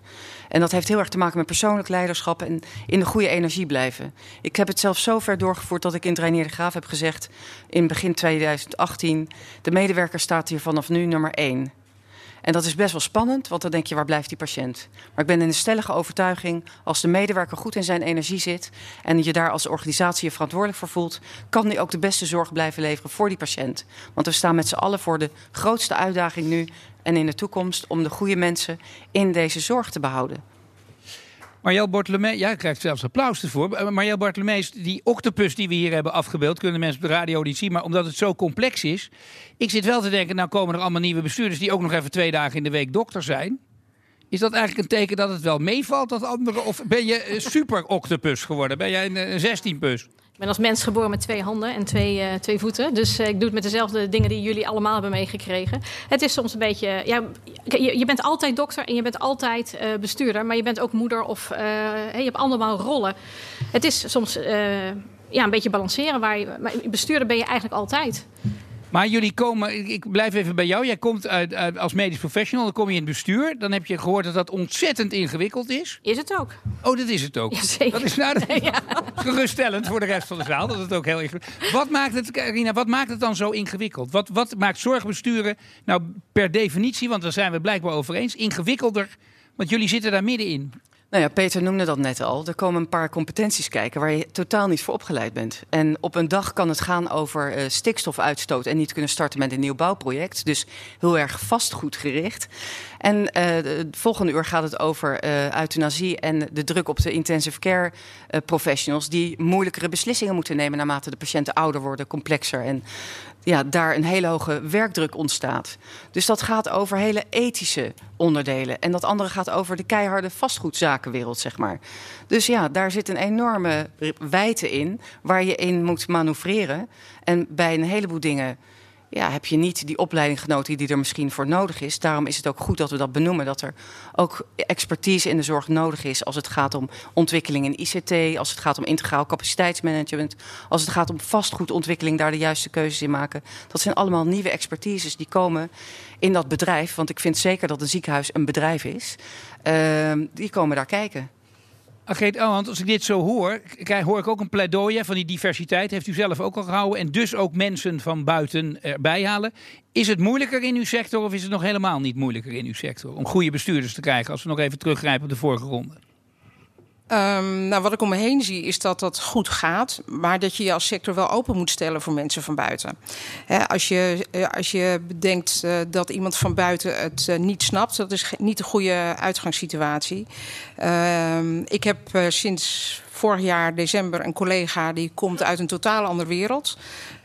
En dat heeft heel erg te maken met persoonlijk leiderschap en in de goede energie blijven. Ik heb het zelf zo ver doorgevoerd dat ik in Reinier de Graaf heb gezegd in begin 2018: de medewerker staat hier vanaf nu nummer één. En dat is best wel spannend, want dan denk je, waar blijft die patiënt? Maar ik ben in de stellige overtuiging, als de medewerker goed in zijn energie zit en je daar als organisatie je verantwoordelijk voor voelt, kan die ook de beste zorg blijven leveren voor die patiënt. Want we staan met z'n allen voor de grootste uitdaging nu en in de toekomst om de goede mensen in deze zorg te behouden. Marjel Bartolomee, jij krijgt zelfs applaus ervoor. Eh, Marjel Bartolomee, die octopus die we hier hebben afgebeeld, kunnen mensen op de radio niet zien. Maar omdat het zo complex is, ik zit wel te denken, nou komen er allemaal nieuwe bestuurders die ook nog even twee dagen in de week dokter zijn. Is dat eigenlijk een teken dat het wel meevalt dat anderen? Of ben je super octopus geworden? Ben jij een 16-pus? Ik ben als mens geboren met twee handen en twee, uh, twee voeten. Dus uh, ik doe het met dezelfde dingen die jullie allemaal hebben meegekregen. Het is soms een beetje. Ja, je, je bent altijd dokter en je bent altijd uh, bestuurder. Maar je bent ook moeder of je hebt allemaal rollen. Het is soms ja, een beetje balanceren. Waar je, maar bestuurder ben je eigenlijk altijd. Maar jullie komen, ik blijf even bij jou. Jij komt uit, uit, als medisch professional, dan kom je in het bestuur. Dan heb je gehoord dat dat ontzettend ingewikkeld is. Is het ook? Oh, dat is het ook. Dat is nou ja. geruststellend voor de rest van de zaal. Dat het ook heel ingewikkeld Wat maakt het, Carina, wat maakt het dan zo ingewikkeld? Wat, wat maakt zorgbesturen nou per definitie, want daar zijn we blijkbaar over eens, ingewikkelder? Want jullie zitten daar middenin. Nou ja, Peter noemde dat net al. Er komen een paar competenties kijken waar je totaal niet voor opgeleid bent. En op een dag kan het gaan over uh, stikstofuitstoot en niet kunnen starten met een nieuw bouwproject. Dus heel erg vastgoedgericht. En uh, de volgende uur gaat het over uh, euthanasie en de druk op de intensive care uh, professionals die moeilijkere beslissingen moeten nemen naarmate de patiënten ouder worden, complexer en ja, daar een hele hoge werkdruk ontstaat. Dus dat gaat over hele ethische onderdelen. En dat andere gaat over de keiharde vastgoedzakenwereld, zeg maar. Dus ja, daar zit een enorme wijte in waar je in moet manoeuvreren. En bij een heleboel dingen ja, heb je niet die opleiding genoten die er misschien voor nodig is. Daarom is het ook goed dat we dat benoemen. Dat er ook expertise in de zorg nodig is als het gaat om ontwikkeling in ICT, als het gaat om integraal capaciteitsmanagement, als het gaat om vastgoedontwikkeling, daar de juiste keuzes in maken. Dat zijn allemaal nieuwe expertises die komen in dat bedrijf. Want ik vind zeker dat een ziekenhuis een bedrijf is. Uh, die komen daar kijken. Agreet oh, want als ik dit zo hoor, hoor ik ook een pleidooi van die diversiteit. Heeft u zelf ook al gehouden. En dus ook mensen van buiten erbij halen. Is het moeilijker in uw sector of is het nog helemaal niet moeilijker in uw sector? Om goede bestuurders te krijgen, als we nog even teruggrijpen op de vorige ronde. Um, nou, wat ik om me heen zie is dat dat goed gaat, maar dat je je als sector wel open moet stellen voor mensen van buiten. als, je, als je bedenkt uh, dat iemand van buiten het uh, niet snapt, dat is niet de goede uitgangssituatie. Uh, ik heb sinds vorig jaar december een collega die komt uit een totaal andere wereld.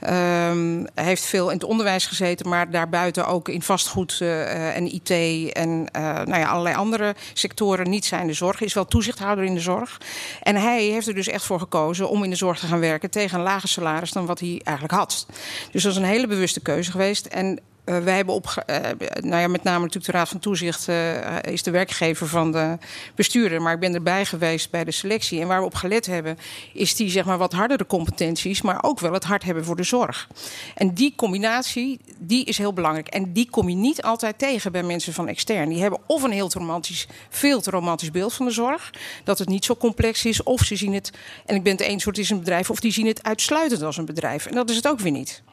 Um, heeft veel in het onderwijs gezeten, maar daarbuiten ook in vastgoed uh, en IT en uh, nou ja, allerlei andere sectoren. Niet zijn de zorg, is wel toezichthouder in de zorg. En hij heeft er dus echt voor gekozen om in de zorg te gaan werken tegen een lager salaris dan wat hij eigenlijk had. Dus dat is een hele bewuste keuze geweest. En uh, wij hebben op, uh, nou ja, met name natuurlijk de Raad van Toezicht uh, is de werkgever van de bestuurder. Maar ik ben erbij geweest bij de selectie. En waar we op gelet hebben, is die zeg maar wat hardere competenties, maar ook wel het hart hebben voor de zorg. En die combinatie, die is heel belangrijk. En die kom je niet altijd tegen bij mensen van extern. Die hebben of een heel romantisch, veel te romantisch beeld van de zorg. Dat het niet zo complex is. Of ze zien het, en ik ben het eens, soort is een bedrijf, of die zien het uitsluitend als een bedrijf. En dat is het ook weer niet.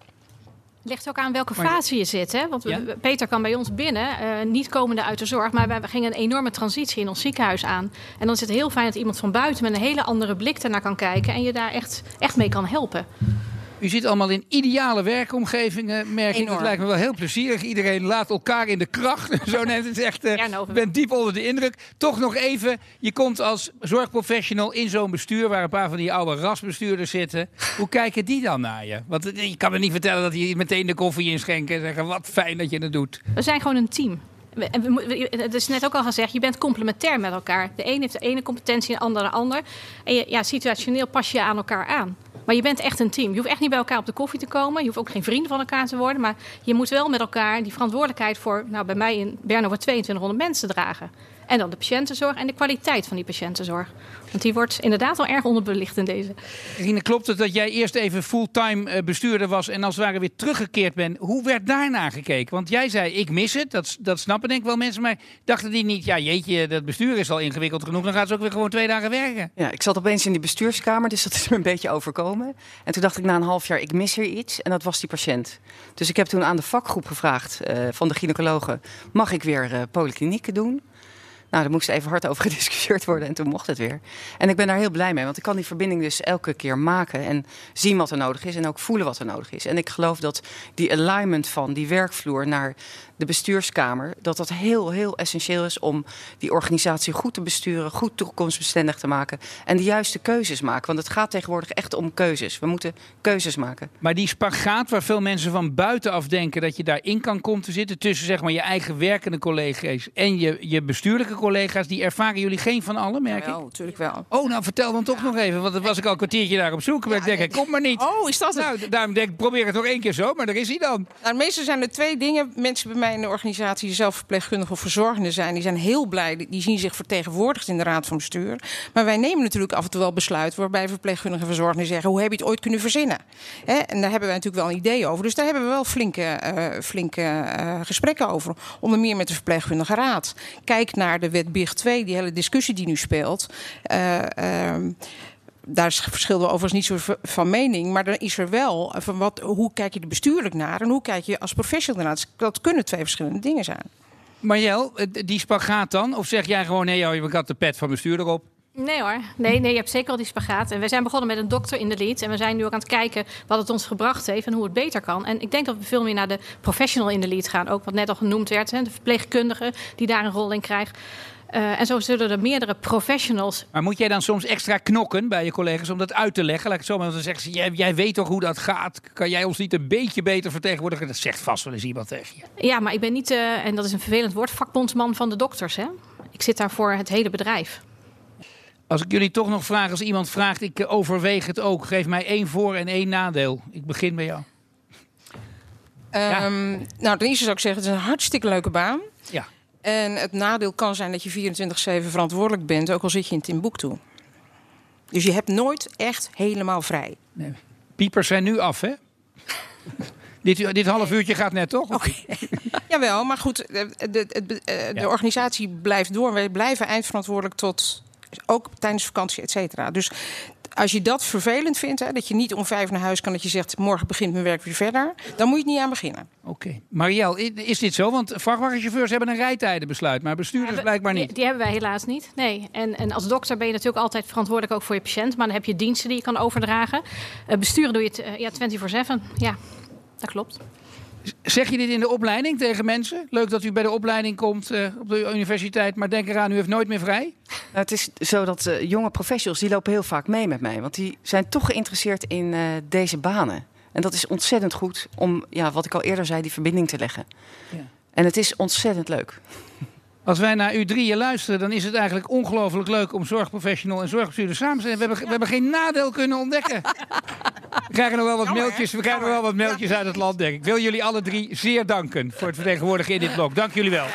Ligt ook aan welke fase je zit. Hè? Want ja? Peter kan bij ons binnen, uh, niet komende uit de zorg, maar wij gingen een enorme transitie in ons ziekenhuis aan. En dan is het heel fijn dat iemand van buiten met een hele andere blik ernaar kan kijken en je daar echt, echt mee kan helpen. U zit allemaal in ideale werkomgevingen, merk ik. Het lijkt me wel heel plezierig. Iedereen laat elkaar in de kracht. Zo net het echt. Uh, ja, bent diep onder de indruk. Toch nog even, je komt als zorgprofessional in zo'n bestuur waar een paar van die oude rasbestuurders zitten. Hoe kijken die dan naar je? Want je kan me niet vertellen dat die meteen de koffie inschenken en zeggen: wat fijn dat je het doet. We zijn gewoon een team. Het is net ook al gezegd, je bent complementair met elkaar. De een heeft de ene competentie, de ander de ander. En je, ja, situationeel pas je aan elkaar aan. Maar je bent echt een team. Je hoeft echt niet bij elkaar op de koffie te komen. Je hoeft ook geen vrienden van elkaar te worden. Maar je moet wel met elkaar die verantwoordelijkheid voor, nou bij mij in Bern over 2200 mensen dragen. En dan de patiëntenzorg en de kwaliteit van die patiëntenzorg. Want die wordt inderdaad al erg onderbelicht in deze. Rine, klopt het dat jij eerst even fulltime eh, bestuurder was en als het ware weer teruggekeerd bent? Hoe werd daarna gekeken? Want jij zei, ik mis het. Dat, dat snappen denk ik wel mensen. Maar dachten die niet, ja jeetje, dat bestuur is al ingewikkeld genoeg. Dan gaat ze ook weer gewoon twee dagen werken. Ja, ik zat opeens in die bestuurskamer, dus dat is me een beetje overkomen. En toen dacht ik na een half jaar, ik mis hier iets. En dat was die patiënt. Dus ik heb toen aan de vakgroep gevraagd uh, van de gynaecologen, mag ik weer uh, polyklinieken doen? Nou, daar moest even hard over gediscussieerd worden en toen mocht het weer. En ik ben daar heel blij mee, want ik kan die verbinding dus elke keer maken en zien wat er nodig is en ook voelen wat er nodig is. En ik geloof dat die alignment van die werkvloer naar de bestuurskamer, dat dat heel, heel essentieel is om die organisatie goed te besturen, goed toekomstbestendig te maken en de juiste keuzes maken. Want het gaat tegenwoordig echt om keuzes. We moeten keuzes maken. Maar die spagaat waar veel mensen van buitenaf denken dat je daarin kan komen te zitten, tussen zeg maar je eigen werkende collega's en je, je bestuurlijke collega's, die ervaren jullie geen van allen, merk ja, ik? natuurlijk wel. Oh, nou vertel dan toch ja. nog even, want dan was ik al een kwartiertje daar op zoek. Maar ja, ik denk, kom maar niet. Oh, is dat het? Nou, daarom denk ik, probeer het nog één keer zo, maar daar is hij dan. Nou, meestal zijn er twee dingen. Mensen bij mij in de organisatie die zelf verpleegkundige of verzorgende zijn, die zijn heel blij. Die zien zich vertegenwoordigd in de raad van bestuur. Maar wij nemen natuurlijk af en toe wel besluiten waarbij verpleegkundigen en verzorgenden zeggen: hoe heb je het ooit kunnen verzinnen? En daar hebben wij natuurlijk wel een idee over. Dus daar hebben we wel flinke, uh, flinke uh, gesprekken over. Onder meer met de verpleegkundige raad. Kijk naar de wet BIG 2, die hele discussie die nu speelt. Uh, daar verschillen we overigens niet zo van mening. Maar dan is er wel van wat, hoe kijk je er bestuurlijk naar en hoe kijk je als professional naar. Dat kunnen twee verschillende dingen zijn. Marjel, die spagaat dan? Of zeg jij gewoon, nee, joh, je had de pet van bestuurder op? Nee hoor, nee, nee, je hebt zeker al die spagaat. En we zijn begonnen met een dokter in de lead. En we zijn nu ook aan het kijken wat het ons gebracht heeft en hoe het beter kan. En ik denk dat we veel meer naar de professional in de lead gaan. Ook wat net al genoemd werd, hè, de verpleegkundige die daar een rol in krijgt. Uh, en zo zullen er meerdere professionals. Maar moet jij dan soms extra knokken bij je collega's om dat uit te leggen? Laat ik het zo maar zeggen. Ze, jij, jij weet toch hoe dat gaat? Kan jij ons niet een beetje beter vertegenwoordigen? Dat zegt vast wel eens iemand tegen je. Ja, maar ik ben niet, uh, en dat is een vervelend woord, vakbondsman van de dokters. Hè? Ik zit daar voor het hele bedrijf. Als ik jullie toch nog vraag, als iemand vraagt, ik overweeg het ook. Geef mij één voor- en één nadeel. Ik begin bij jou. Um, ja. Nou, ten eerste zou ik zeggen, het is een hartstikke leuke baan. En het nadeel kan zijn dat je 24-7 verantwoordelijk bent, ook al zit je in Timbuktu. Dus je hebt nooit echt helemaal vrij. Nee. Piepers zijn nu af, hè? dit, dit half uurtje gaat net, toch? Okay. Jawel, maar goed, de, de, de, de ja. organisatie blijft door. Wij blijven eindverantwoordelijk tot ook tijdens vakantie, et cetera. Dus als je dat vervelend vindt, hè, dat je niet om vijf naar huis kan, dat je zegt morgen begint mijn werk weer verder, dan moet je niet aan beginnen. Oké. Okay. Marielle, is dit zo? Want vrachtwagenchauffeurs hebben een rijtijdenbesluit, maar bestuurders ja, blijkbaar niet. Die, die, hebben wij helaas niet. Nee. En, en als dokter ben je natuurlijk altijd verantwoordelijk ook voor je patiënt, maar dan heb je diensten die je kan overdragen. Uh, besturen doe je het uh, ja, 24/7. Ja, dat klopt. Zeg je dit in de opleiding tegen mensen? Leuk dat u bij de opleiding komt uh, op de universiteit, maar denk eraan, u heeft nooit meer vrij? Nou, het is zo dat uh, jonge professionals, die lopen heel vaak mee met mij. Want die zijn toch geïnteresseerd in uh, deze banen. En dat is ontzettend goed om, ja, wat ik al eerder zei, die verbinding te leggen. Ja. En het is ontzettend leuk. Als wij naar u drieën luisteren, dan is het eigenlijk ongelooflijk leuk om zorgprofessional en zorgbestuurder samen te zijn. We hebben, we hebben geen nadeel kunnen ontdekken. We krijgen nog wel wat mailtjes, we krijgen nog wel wat mailtjes uit het land, denk ik. Ik wil jullie alle drie zeer danken voor het vertegenwoordigen in dit blok. Dank jullie wel.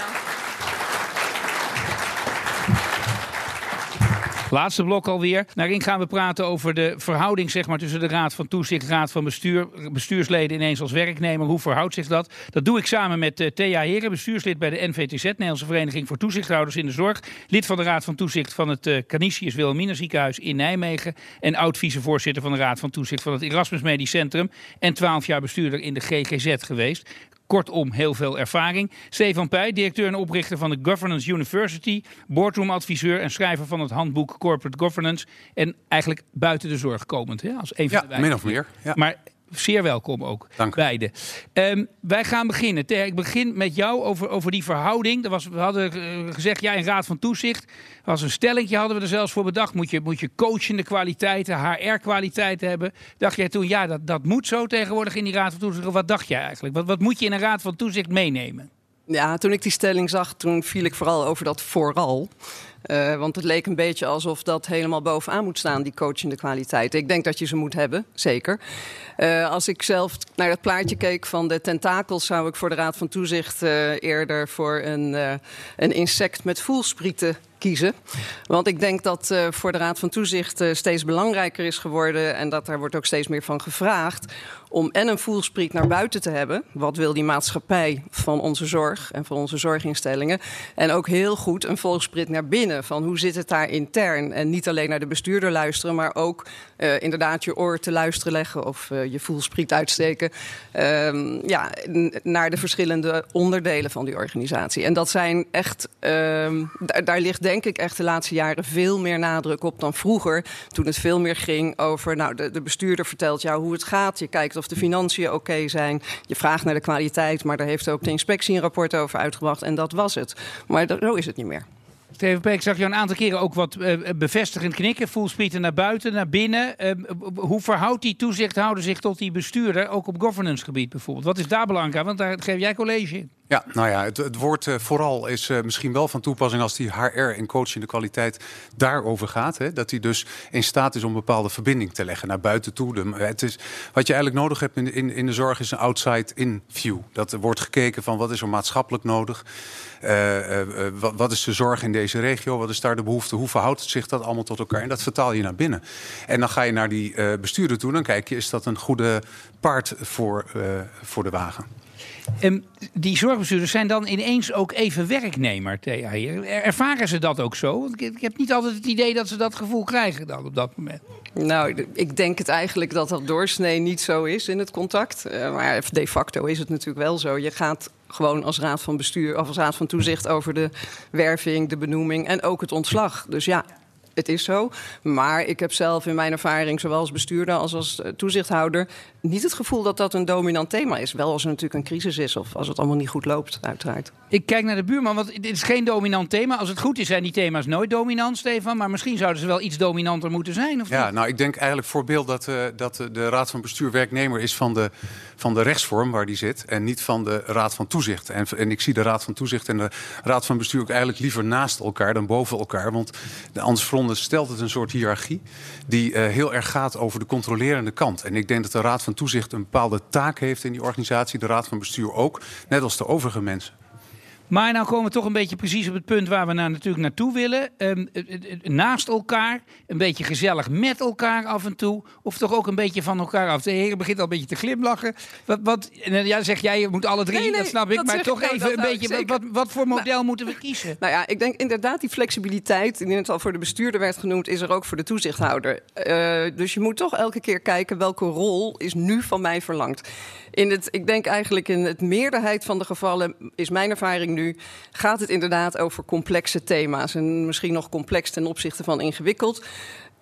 Laatste blok alweer. Daarin gaan we praten over de verhouding zeg maar, tussen de Raad van Toezicht, Raad van Bestuur, bestuursleden ineens als werknemer. Hoe verhoudt zich dat? Dat doe ik samen met uh, Thea Heren, bestuurslid bij de NVTZ, Nederlandse Vereniging voor Toezichthouders in de Zorg. Lid van de Raad van Toezicht van het uh, Canisius Wilhelmina Ziekenhuis in Nijmegen. En oud-vicevoorzitter van de Raad van Toezicht van het Erasmus Medisch Centrum. En twaalf jaar bestuurder in de GGZ geweest. Kortom, heel veel ervaring. Stefan Pij, directeur en oprichter van de Governance University, boardroomadviseur en schrijver van het handboek Corporate Governance. En eigenlijk buiten de zorg komend, hè, als een van ja, de min of meer. Ja. Maar zeer welkom ook, Dank. beide. Um, wij gaan beginnen. Ter, ik begin met jou over, over die verhouding. Er was, we hadden uh, gezegd, ja, in Raad van Toezicht was een stellingje, hadden we er zelfs voor bedacht. Moet je, moet je coachende kwaliteiten, HR-kwaliteiten hebben. Dacht jij toen, ja, dat, dat moet zo tegenwoordig in die Raad van Toezicht. Wat dacht jij eigenlijk? Wat, wat moet je in een Raad van Toezicht meenemen? Ja, toen ik die stelling zag, toen viel ik vooral over dat vooral. Uh, want het leek een beetje alsof dat helemaal bovenaan moet staan, die coachende kwaliteiten. Ik denk dat je ze moet hebben, zeker. Uh, als ik zelf naar het plaatje keek van de tentakels, zou ik voor de Raad van Toezicht uh, eerder voor een, een insect met voelsprieten kiezen. Want ik denk dat uh, voor de Raad van Toezicht uh, steeds belangrijker is geworden. En dat daar wordt ook steeds meer van gevraagd. Om en een voelspriet naar buiten te hebben. Wat wil die maatschappij van onze zorg en van onze zorginstellingen. En ook heel goed een volkspriet naar binnen. Van hoe zit het daar intern? En niet alleen naar de bestuurder luisteren, maar ook uh, inderdaad je oor te luisteren leggen. Of je voelspriet uitsteken. Um, ja, naar de verschillende onderdelen van die organisatie. En dat zijn echt, um, daar ligt denk ik echt de laatste jaren veel meer nadruk op dan vroeger. Toen het veel meer ging over, nou, de, de bestuurder vertelt jou hoe het gaat. Je kijkt of de financiën oké zijn. Je vraagt naar de kwaliteit, maar daar heeft ook de inspectie een rapport over uitgebracht. En dat was het. Maar zo is het niet meer. Steven Peek, zag je een aantal keren ook wat uh, bevestigend knikken. Voelsprieten naar buiten, naar binnen. Uh, hoe verhoudt die toezichthouder zich tot die bestuurder, ook op governance gebied bijvoorbeeld? Wat is daar belangrijk aan? Want daar geef jij college in. Ja, nou ja, het, het woord uh, vooral is misschien wel van toepassing als die HR en coaching de kwaliteit daarover gaat. Hè? Dat hij dus in staat is om bepaalde verbinding te leggen naar buiten toe. De, het is, wat je eigenlijk nodig hebt in, in, in de zorg is een outside-in view. Dat er wordt gekeken van wat is er maatschappelijk nodig. Uh, wat, wat is de zorg in deze regio? Wat is daar de behoefte? Hoe verhoudt zich dat allemaal tot elkaar? En dat vertaal je naar binnen. En dan ga je naar die bestuurder toe. Dan kijk je, is dat een goede paard voor, voor de wagen? Um, die zorgbestuurders zijn dan ineens ook even werknemer. Ervaren ze dat ook zo? Want ik, heb niet altijd het idee dat ze dat gevoel krijgen dan op dat moment. Nou, ik denk het eigenlijk dat dat doorsnee niet zo is in het contact. Uh, maar de facto is het natuurlijk wel zo. Je gaat gewoon als raad van bestuur of als raad van toezicht over de werving, de benoeming en ook het ontslag. Dus ja, het is zo. Maar ik heb zelf in mijn ervaring, zowel als bestuurder als als toezichthouder, niet het gevoel dat dat een dominant thema is. Wel als er natuurlijk een crisis is of als het allemaal niet goed loopt, uiteraard. Ik kijk naar de buurman, want dit is geen dominant thema. Als het goed is, zijn die thema's nooit dominant, Stefan. Maar misschien zouden ze wel iets dominanter moeten zijn. Of ja, niet? nou, ik denk eigenlijk voorbeeld dat, uh, dat de Raad van Bestuur werknemer is van de, van de rechtsvorm waar die zit. En niet van de Raad van Toezicht. En, en ik zie de Raad van Toezicht en de Raad van Bestuur ook eigenlijk liever naast elkaar dan boven elkaar. Want de Ansfronde stelt het een soort hiërarchie die uh, heel erg gaat over de controlerende kant. En ik denk dat de Raad van Toezicht een bepaalde taak heeft in die organisatie. De Raad van Bestuur ook, net als de overige mensen. Maar nou komen we toch een beetje precies op het punt waar we nou natuurlijk naartoe willen. Um, naast elkaar, een beetje gezellig met elkaar af en toe. Of toch ook een beetje van elkaar af. De heer begint al een beetje te glimlachen. Wat, wat, ja, zeg jij, je moet alle drie, nee, nee, dat snap ik. Dat maar toch ik, even een beetje, wat, wat, voor model nou, moeten we kiezen? Nou ja, ik denk inderdaad die flexibiliteit, die net al voor de bestuurder werd genoemd, is er ook voor de toezichthouder. Uh, dus je moet toch elke keer kijken welke rol is nu van mij verlangd. In het, ik denk eigenlijk in het meerderheid van de gevallen is mijn ervaring nu, gaat het inderdaad over complexe thema's. En misschien nog complex ten opzichte van ingewikkeld.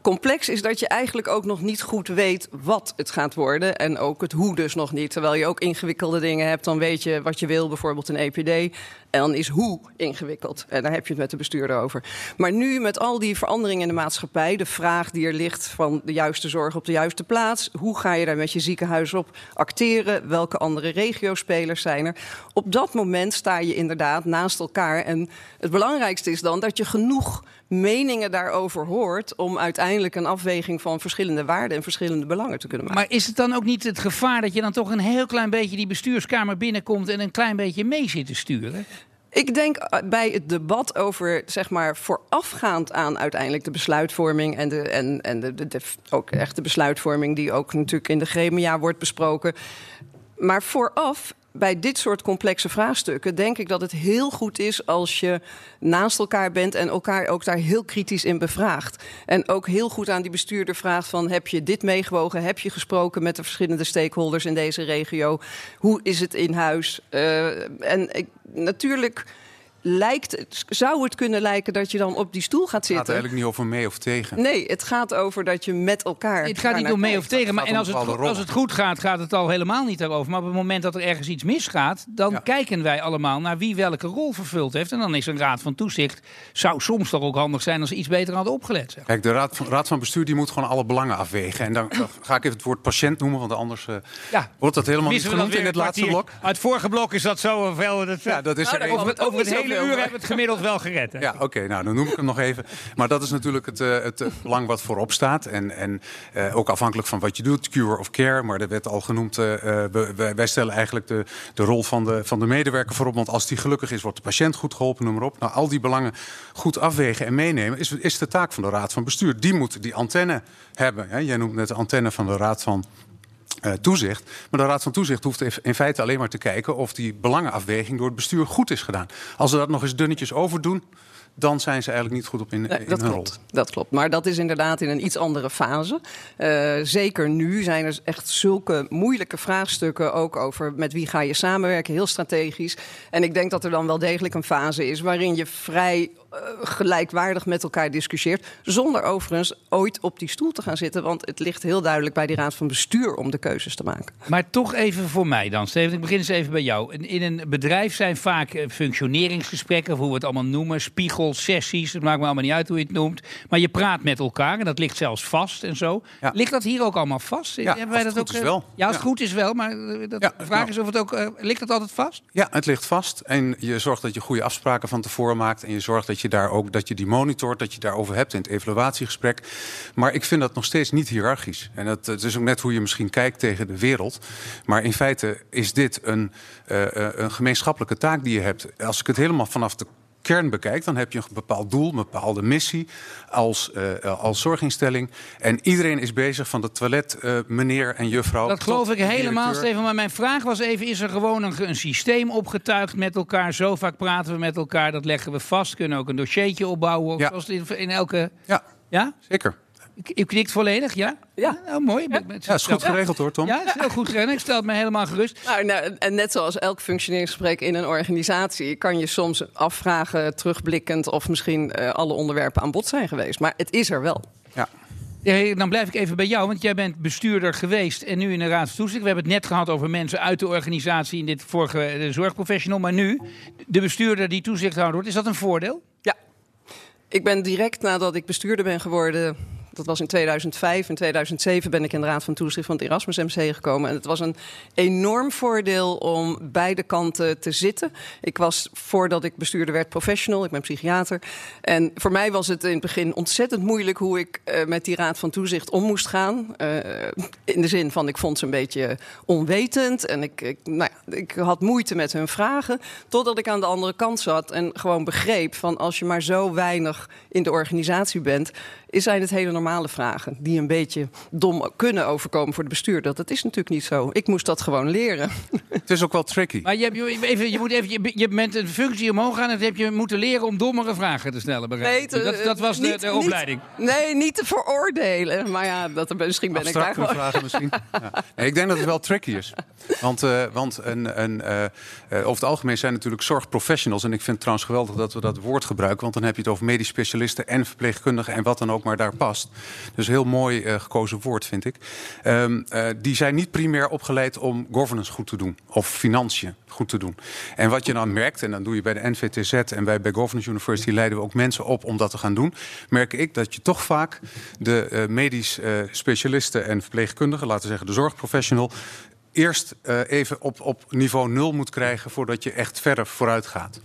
complex is dat je eigenlijk ook nog niet goed weet wat het gaat worden. En ook het hoe dus nog niet. Terwijl je ook ingewikkelde dingen hebt, dan weet je wat je wil, bijvoorbeeld een EPD. En dan is hoe ingewikkeld. En daar heb je het met de bestuurder over. Maar nu met al die veranderingen in de maatschappij, de vraag die er ligt van de juiste zorg op de juiste plaats. Hoe ga je daar met je ziekenhuis op acteren? Welke andere regiospelers zijn er? Op dat moment sta je inderdaad naast elkaar. En het belangrijkste is dan dat je genoeg meningen daarover hoort om uiteindelijk een afweging van verschillende waarden en verschillende belangen te kunnen maken. Maar is het dan ook niet het gevaar dat je dan toch een heel klein beetje die bestuurskamer binnenkomt en een klein beetje mee zit te sturen? Ik denk eh, bij het debat over, zeg maar, voorafgaand aan uiteindelijk de besluitvorming en, de, en, en de, ook echt de besluitvorming die ook natuurlijk in de gremia wordt besproken. Maar vooraf bij dit soort complexe vraagstukken denk ik dat het heel goed is als je naast elkaar bent en elkaar ook daar heel kritisch in bevraagt. En ook heel goed aan die bestuurder vraagt van heb je dit meegewogen? Heb je gesproken met de verschillende stakeholders in deze regio? Hoe is het in huis? Uh, en ik, natuurlijk lijkt, zou het kunnen lijken dat je dan op die stoel gaat zitten. Het gaat eigenlijk niet over mee of tegen. Nee, het gaat over dat je met elkaar. Het gaat niet om mee of tegen. Maar en als het, als het goed gaat, gaat het al helemaal niet daarover. Maar op het moment dat er ergens iets misgaat, dan kijken wij allemaal naar wie welke rol vervuld heeft. En dan is een raad van toezicht. Zou soms toch ook handig zijn als ze iets beter hadden opgelet. Zeg. Kijk, de raad van, raad van bestuur die moet gewoon alle belangen afwegen. En dan ga ik even het woord patiënt noemen, want anders uh, ja. wordt dat helemaal niet genoemd in het laatste blok. Het vorige blok is dat zo veel. Dat, ja, dat is nou, over, het, over het hele uur hebben we het gemiddeld wel gered. Hè? Ja, oké, nou dan noem ik hem nog even. Maar dat is natuurlijk het, uh, het belang wat voorop staat. En, en uh, ook afhankelijk van wat je doet, cure of care. Maar er werd al genoemd, uh, wij, wij, stellen eigenlijk de, de rol van de, van de medewerker voorop. Want als die gelukkig is, wordt de patiënt goed geholpen, noem maar op. Nou, al die belangen goed afwegen en meenemen is, is de taak van de Raad van Bestuur. Die moet die antenne hebben. Hè? Jij noemt net de antenne van de Raad van toezicht. Maar de Raad van Toezicht hoeft in feite alleen maar te kijken of die belangenafweging door het bestuur goed is gedaan. Als ze dat nog eens dunnetjes overdoen, dan zijn ze eigenlijk niet goed op in, nee, in dat hun klopt, rol. Dat klopt. Maar dat is inderdaad in een iets andere fase. Uh, zeker nu zijn er echt zulke moeilijke vraagstukken ook over met wie ga je samenwerken, heel strategisch. En ik denk dat er dan wel degelijk een fase is waarin je vrij gelijkwaardig met elkaar discussieert. Zonder overigens ooit op die stoel te gaan zitten. Want het ligt heel duidelijk bij die raad van bestuur om de keuzes te maken. Maar toch even voor mij dan, Steven. Ik begin eens even bij jou. In een bedrijf zijn vaak eh, functioneringsgesprekken, of hoe we het allemaal noemen, spiegelsessies. Het maakt me allemaal niet uit hoe je het noemt. Maar je praat met elkaar en dat ligt zelfs vast en zo. Ja. Ligt dat hier ook allemaal vast? Ja, Hebben wij dat ook, is wel. Ja, als het goed is wel. Maar dat, de vraag nou. is of het ook. Uh, ligt het altijd vast? Ja, het ligt vast. En je zorgt dat je goede afspraken van tevoren maakt. En je zorgt dat je daar ook dat je die monitort, dat je daarover hebt in het evaluatiegesprek. Maar ik vind dat nog steeds niet hiërarchisch. En dat, is ook net hoe je misschien kijkt tegen de wereld. Maar in feite is dit een, uh, een gemeenschappelijke taak die je hebt. Als ik het helemaal vanaf de kern bekijkt, dan heb je een bepaald doel, een bepaalde missie als, uh, als zorginstelling. En iedereen is bezig van de toilet, uh, meneer en juffrouw. Dat geloof ik helemaal, Steven. Maar mijn vraag was even: is er gewoon een, een, systeem opgetuigd met elkaar? Zo vaak praten we met elkaar, dat leggen we vast. Kunnen ook een dossiertje opbouwen, ja. zoals in, in elke. Ja, ja? zeker. U knikt volledig, ja? Ja. Nou, mooi. Ja, ja is goed geregeld hoor, Tom. Ja, is heel goed geregeld. Ik stel het me helemaal gerust. Nou, nou, en net zoals elk functioneringsgesprek in een organisatie... kan je soms afvragen, terugblikkend... of misschien uh, alle onderwerpen aan bod zijn geweest. Maar het is er wel. Ja. Ja, dan blijf ik even bij jou, want jij bent bestuurder geweest en nu in de Raad van Toezicht. We hebben het net gehad over mensen uit de organisatie in dit vorige de zorgprofessional. Maar nu, de bestuurder die toezichthouder wordt, is dat een voordeel? Ja. Ik ben direct nadat ik bestuurder ben geworden dat was in 2005. In 2007 ben ik in de Raad van Toezicht van het Erasmus MC gekomen. En het was een enorm voordeel om beide kanten te zitten. Ik was, voordat ik bestuurder werd, professional. Ik ben psychiater. En voor mij was het in het begin ontzettend moeilijk... hoe ik uh, met die Raad van Toezicht om moest gaan. Uh, in de zin van, ik vond ze een beetje onwetend. En ik, ik, nou ja, ik had moeite met hun vragen. Totdat ik aan de andere kant zat en gewoon begreep... van als je maar zo weinig in de organisatie bent zijn het hele normale vragen die een beetje dom kunnen overkomen voor de bestuurder. Dat is natuurlijk niet zo. Ik moest dat gewoon leren. Het is ook wel tricky. Maar je, hebt, even, je moet even, je, je bent een functie omhoog gaan en heb je moeten leren om dommere vragen te stellen. Nee, te, dat, dat, was niet, de, de opleiding. Niet, nee, niet te veroordelen. Maar ja, dat, misschien ben Abstracte ik daar gewoon. vragen misschien. Ja. Nee, ik denk dat het wel tricky is. Want, uh, want een, een, uh, uh, over het algemeen zijn natuurlijk zorgprofessionals. En ik vind het trouwens geweldig dat we dat woord gebruiken. Want dan heb je het over medisch specialisten en verpleegkundigen en wat dan ook maar daar past. Dus heel mooi uh, gekozen woord, vind ik. Um, uh, die zijn niet primair opgeleid om governance goed te doen of financiën goed te doen. En wat je dan merkt, en dan doe je bij de NVTZ en wij bij Governance University leiden we ook mensen op om dat te gaan doen, merk ik dat je toch vaak de uh, medisch specialisten en verpleegkundigen, laten zeggen de zorgprofessional, eerst even op, op niveau nul moet krijgen voordat je echt verder vooruit gaat.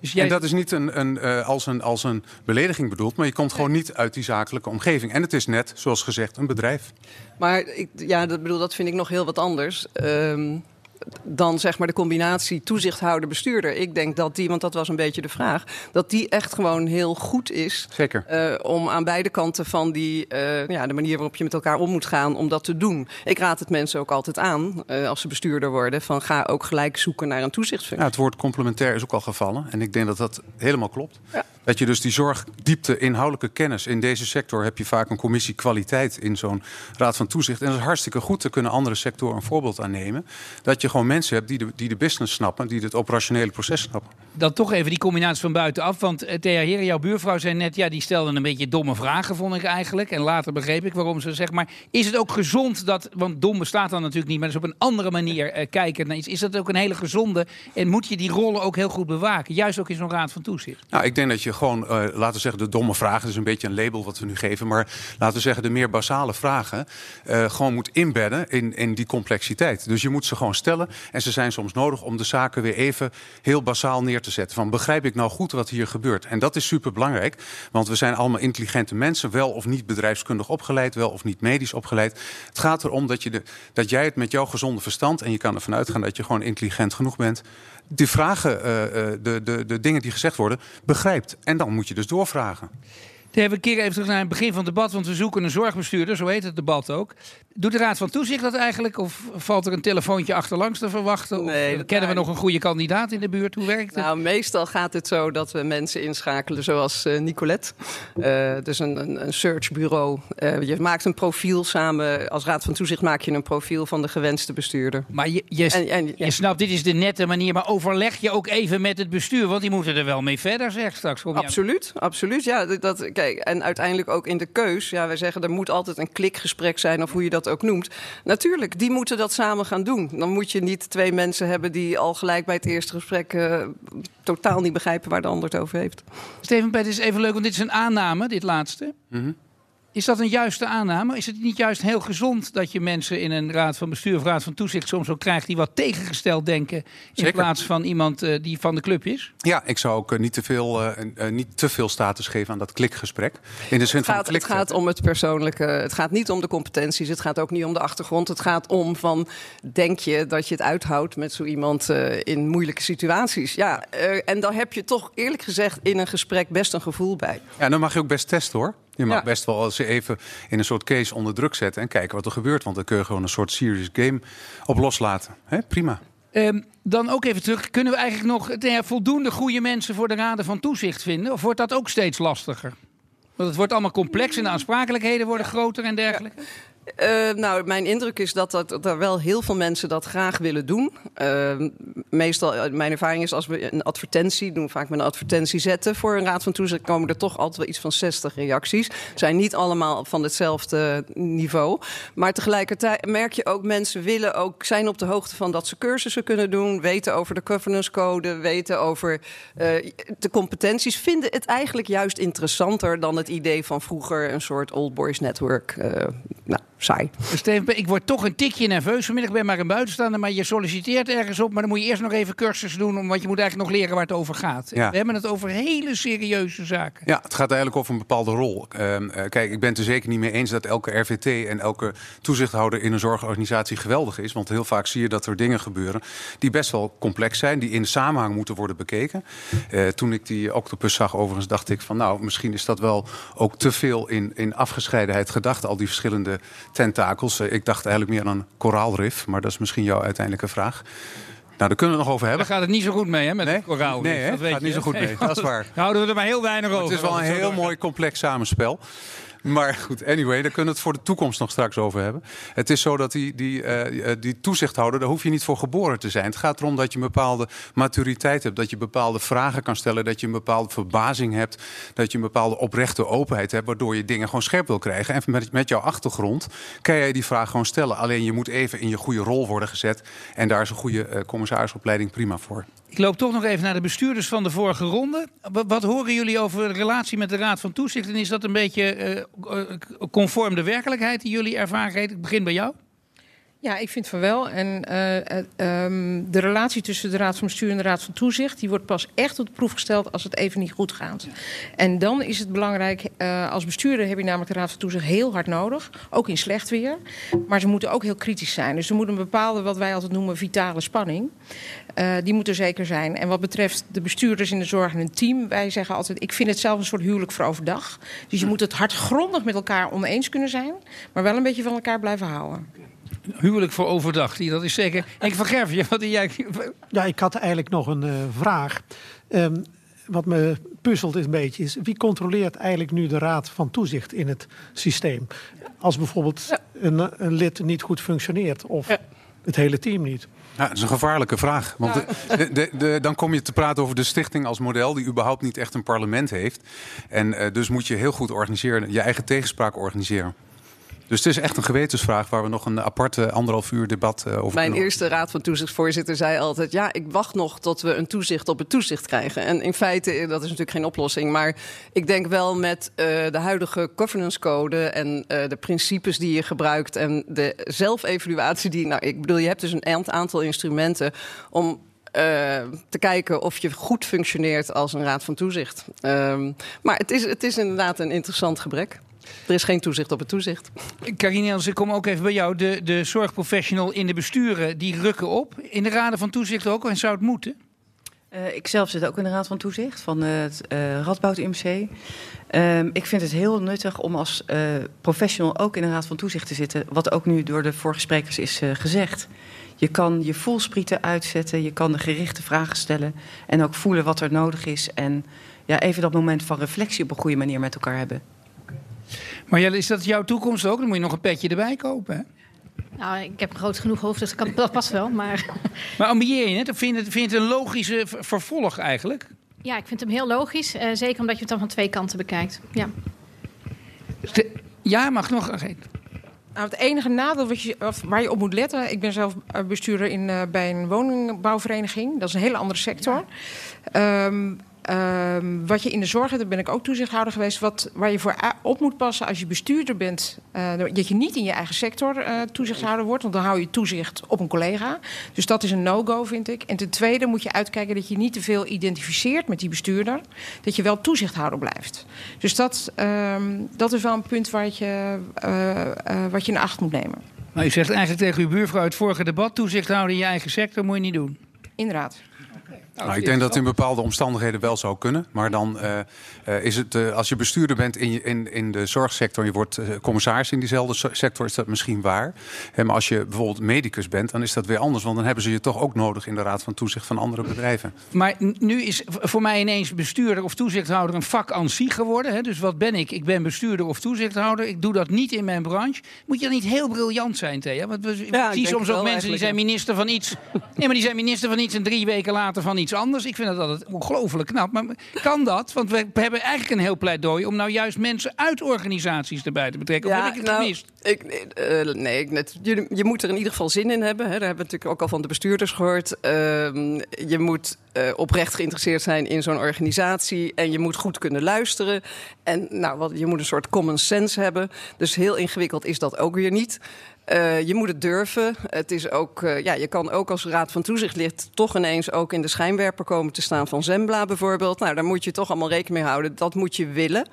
Dus jij... En dat is niet een, een, uh, als, een, als een belediging bedoeld, maar je komt gewoon niet uit die zakelijke omgeving. En het is net, zoals gezegd, een bedrijf. Maar ik, ja, dat, bedoel, dat vind ik nog heel wat anders. Um, dan zeg maar de combinatie toezichthouder-bestuurder. Ik denk dat die, want dat was een beetje de vraag, dat die echt gewoon heel goed is. Zeker. Uh, om aan beide kanten van die, uh, ja, de manier waarop je met elkaar om moet gaan, om dat te doen. Ik raad het mensen ook altijd aan, uh, als ze bestuurder worden, van ga ook gelijk zoeken naar een toezichtsfunctie. Ja, het woord complementair is ook al gevallen. En ik denk dat dat helemaal klopt. Ja. Dat je dus die zorgdiepte, inhoudelijke kennis in deze sector heb je vaak een commissie kwaliteit in zo'n raad van toezicht. En dat is hartstikke goed. Daar kunnen andere sectoren een voorbeeld aan nemen. Dat je gewoon mensen hebt die de, die de business snappen, die het operationele proces snappen. Dan toch even die combinatie van buitenaf. Want uh, Thea Heren, jouw buurvrouw, zei net, ja, die stelde een beetje domme vragen, vond ik eigenlijk. En later begreep ik waarom ze zeg maar. Is het ook gezond dat, want dom bestaat dan natuurlijk niet, maar dus op een andere manier uh, kijken naar iets. Is dat ook een hele gezonde en moet je die rollen ook heel goed bewaken? Juist ook in zo'n raad van toezicht. Nou, ik denk dat je gewoon, uh, laten zeggen, de domme vragen, dat is een beetje een label wat we nu geven, maar laten we zeggen, de meer basale vragen gewoon moet inbedden in, in die complexiteit. Dus je moet ze gewoon stellen en ze zijn soms nodig om de zaken weer even heel basaal neer te zetten. Van begrijp ik nou goed wat hier gebeurt? En dat is super belangrijk, want we zijn allemaal intelligente mensen, wel of niet bedrijfskundig opgeleid, wel of niet medisch opgeleid. Het gaat erom dat, je de, dat jij het met jouw gezonde verstand, en je kan ervan uitgaan dat je gewoon intelligent genoeg bent, die vragen, uh, de, de, de dingen die gezegd worden, begrijpt. En dan moet je dus doorvragen. Even een keer even terug naar het begin van het debat, want we zoeken een zorgbestuurder, zo heet het debat ook. Doet de Raad van Toezicht dat eigenlijk? Of valt er een telefoontje achterlangs te verwachten? Nee, of kennen we nog een goede kandidaat in de buurt? Hoe werkt het? Nou, meestal gaat het zo dat we mensen inschakelen zoals uh, Nicolette. Uh, dus een, een, een searchbureau. Uh, je maakt een profiel samen. Als Raad van Toezicht maak je een profiel van de gewenste bestuurder. Maar je, je, en, en, ja. je snapt, dit is de nette manier. Maar overleg je ook even met het bestuur? Want die moeten er wel mee verder, zeg straks. Absoluut, absoluut. Ja, dat, kijk, en uiteindelijk ook in de keus. Ja, wij zeggen er moet altijd een klikgesprek zijn of hoe je dat ook noemt. Natuurlijk, die moeten dat samen gaan doen. Dan moet je niet twee mensen hebben die al gelijk bij het eerste gesprek uh, totaal niet begrijpen waar de ander het over heeft. Steven Pet is even leuk, want dit is een aanname, dit laatste. Mm -hmm. Is dat een juiste aanname? Is het niet juist heel gezond dat je mensen in een raad van bestuur of raad van toezicht soms ook krijgt die wat tegengesteld denken in Zeker. plaats van iemand uh, die van de club is? Ja, ik zou ook uh, niet, te veel, uh, niet te veel status geven aan dat klikgesprek. In de zin het, gaat, van het gaat om het persoonlijke. Het gaat niet om de competenties. Het gaat ook niet om de achtergrond. Het gaat om van denk je dat je het uithoudt met zo iemand in moeilijke situaties? Ja, en dan heb je toch eerlijk gezegd in een gesprek best een gevoel bij. Ja, dan mag je ook best testen hoor. Je mag ja. best wel als je even in een soort case onder druk zetten en kijken wat er gebeurt. Want dan kun je gewoon een soort serious game op loslaten. He, prima. Um, dan ook even terug. Kunnen we eigenlijk nog ja, voldoende goede mensen voor de raden van toezicht vinden? Of wordt dat ook steeds lastiger? Want het wordt allemaal complex en de aansprakelijkheden worden groter en dergelijke. Uh, nou, mijn indruk is dat, dat, er wel heel veel mensen dat graag willen doen. Uh, meestal, mijn ervaring is als we een advertentie doen, vaak met een advertentie zetten voor een raad van toezicht, komen er toch altijd wel iets van 60 reacties. Zijn niet allemaal van hetzelfde niveau. Maar tegelijkertijd merk je ook, mensen willen ook zijn op de hoogte van dat ze cursussen kunnen doen, weten over de governance code, weten over uh, de competenties, vinden het eigenlijk juist interessanter dan het idee van vroeger een soort old boys network. nou, saai. Steven, ik word toch een tikje nerveus vanmiddag. Ik ben maar een buitenstaander, maar je solliciteert ergens op. Maar dan moet je eerst nog even cursus doen, want je moet eigenlijk nog leren waar het over gaat. Ja. We hebben het over hele serieuze zaken. Ja, het gaat eigenlijk over een bepaalde rol. Uh, kijk, ik ben het er zeker niet mee eens dat elke RVT en elke toezichthouder in een zorgorganisatie geweldig is. Want heel vaak zie je dat er dingen gebeuren die best wel complex zijn, die in samenhang moeten worden bekeken. Uh, toen ik die octopus zag, overigens, dacht ik van nou, misschien is dat wel ook te veel in, in afgescheidenheid gedacht, al die verschillende tentakels. Ik dacht eigenlijk meer aan een koraalrif, maar dat is misschien jouw uiteindelijke vraag. Nou, daar kunnen we het nog over hebben. Daar gaat het niet zo goed mee, hè, met nee? koraal. Nee, dat gaat niet zo goed mee. Dat is waar. houden we er maar heel weinig over. Het is wel een heel mooi complex samenspel. Maar goed, anyway, daar kunnen we het voor de toekomst nog straks over hebben. Het is zo dat die, die, uh, die toezichthouder, daar hoef je niet voor geboren te zijn. Het gaat erom dat je een bepaalde maturiteit hebt, dat je bepaalde vragen kan stellen, dat je een bepaalde verbazing hebt, dat je een bepaalde oprechte openheid hebt, waardoor je dingen gewoon scherp wil krijgen. En met, met jouw achtergrond kan jij die vraag gewoon stellen. Alleen je moet even in je goede rol worden gezet. En daar is een goede uh, commissarisopleiding prima voor. Ik loop toch nog even naar de bestuurders van de vorige ronde. Wat, horen jullie over de relatie met de Raad van Toezicht? En is dat een beetje uh, conform de werkelijkheid die jullie ervaren? Ik begin bij jou. Ja, ik vind van wel. En uh, um, de relatie tussen de Raad van Bestuur en de Raad van Toezicht... die wordt pas echt op de proef gesteld als het even niet goed gaat. En dan is het belangrijk... Uh, als bestuurder heb je namelijk de Raad van Toezicht heel hard nodig. Ook in slecht weer. Maar ze moeten ook heel kritisch zijn. Dus er moet een bepaalde, wat wij altijd noemen, vitale spanning. Uh, die moet er zeker zijn. En wat betreft de bestuurders in de zorg en hun team... wij zeggen altijd, ik vind het zelf een soort huwelijk voor overdag. Dus je moet het hardgrondig met elkaar oneens kunnen zijn... maar wel een beetje van elkaar blijven houden huwelijk voor overdag. Dat is zeker. Van Gervje, wat jij. Ja, ik had eigenlijk nog een uh, vraag. Um, wat me puzzelt een beetje is, wie controleert eigenlijk nu de raad van toezicht in het systeem? Als bijvoorbeeld ja. een, een, lid niet goed functioneert of ja. het hele team niet. Ja, dat is een gevaarlijke vraag. Want de, de, de, dan kom je te praten over de stichting als model, die überhaupt niet echt een parlement heeft. En uh, dus moet je heel goed organiseren, je eigen tegenspraak organiseren. Dus het is echt een gewetensvraag waar we nog een aparte anderhalf uur debat uh, over Mijn eerste raad van toezichtvoorzitter zei altijd: Ja, ik wacht nog tot we een toezicht op het toezicht krijgen. En in feite, dat is natuurlijk geen oplossing. Maar ik denk wel met uh, de huidige governance code en uh, de principes die je gebruikt en de zelfevaluatie die. Nou, ik bedoel, je hebt dus een aantal instrumenten om uh, te kijken of je goed functioneert als een raad van toezicht. Um, maar het is, het is inderdaad een interessant gebrek. Er is geen toezicht op het toezicht. Karine ik kom ook even bij jou. De, de zorgprofessional in de besturen, die rukken op. In de raden van toezicht ook, en zou het moeten? Uh, ik zelf zit ook in de Raad van Toezicht van het uh, Radboud IMC. Uh, ik vind het heel nuttig om als uh, professional ook in de Raad van Toezicht te zitten. Wat ook nu door de vorige sprekers is gezegd. Je kan je voelsprieten uitzetten, je kan de gerichte vragen stellen. En ook voelen wat er nodig is. En ja, even dat moment van reflectie op een goede manier met elkaar hebben. Maar is dat jouw toekomst ook? Dan moet je nog een petje erbij kopen. Hè? Nou, ik heb een groot genoeg hoofd, dus dat past wel. Maar, maar ambieer je het? Vind je het, vind je het een logische vervolg eigenlijk? Ja, ik vind hem heel logisch. Uh, zeker omdat je het dan van twee kanten bekijkt. Ja, ja mag nog. Okay. Nou, het enige nadeel wat je, waar je op moet letten... ik ben zelf bestuurder in, uh, bij een woningbouwvereniging. Dat is een hele andere sector. Um, Um, wat je in de zorg hebt, daar ben ik ook toezichthouder geweest. Wat, waar je voor op moet passen als je bestuurder bent. Uh, dat je niet in je eigen sector uh, toezichthouder wordt. Want dan hou je toezicht op een collega. Dus dat is een no-go, vind ik. En ten tweede moet je uitkijken dat je niet te veel identificeert met die bestuurder. Dat je wel toezichthouder blijft. Dus dat, um, dat is wel een punt waar je, uh, wat je in acht moet nemen. Maar u zegt eigenlijk tegen uw buurvrouw het vorige debat: toezicht houden in je eigen sector moet je niet doen. Inderdaad. Nou, ik denk dat het in bepaalde omstandigheden wel zou kunnen. Maar dan uh, uh, is het, uh, als je bestuurder bent in, in, in de zorgsector... en je wordt commissaris in diezelfde sector, is dat misschien waar. maar als je bijvoorbeeld medicus bent, dan is dat weer anders. Want dan hebben ze je toch ook nodig in de raad van toezicht van andere bedrijven. Maar nu is voor mij ineens bestuurder of toezichthouder een vak aan zich geworden. Hè? Dus wat ben ik? Ik ben bestuurder of toezichthouder. Ik doe dat niet in mijn branche. Moet je dan niet heel briljant zijn, Thea? Want we ja, zie soms ook mensen die zijn minister van iets... Nee, maar die zijn minister van iets en drie weken later van iets anders. Ik vind dat altijd ongelooflijk knap. Maar kan dat? Want we hebben eigenlijk een heel pleidooi om nou juist mensen uit organisaties erbij te betrekken. Of heb ik het nou, gemist? Ik, uh, nee, net, je, je, moet er in ieder geval zin in hebben. Hè. Daar hebben we natuurlijk ook al van de bestuurders gehoord. Uh, je moet uh, oprecht geïnteresseerd zijn in zo'n organisatie. En je moet goed kunnen luisteren. En nou, wat, je moet een soort common sense hebben. Dus heel ingewikkeld is dat ook weer niet. Uh, je moet het durven. Het is ook, uh, ja, je kan ook als raad van toezichtlid toch ineens ook in de schijnwerper komen te staan van Zembla bijvoorbeeld. Nou, daar moet je toch allemaal rekening mee houden. Dat moet je willen.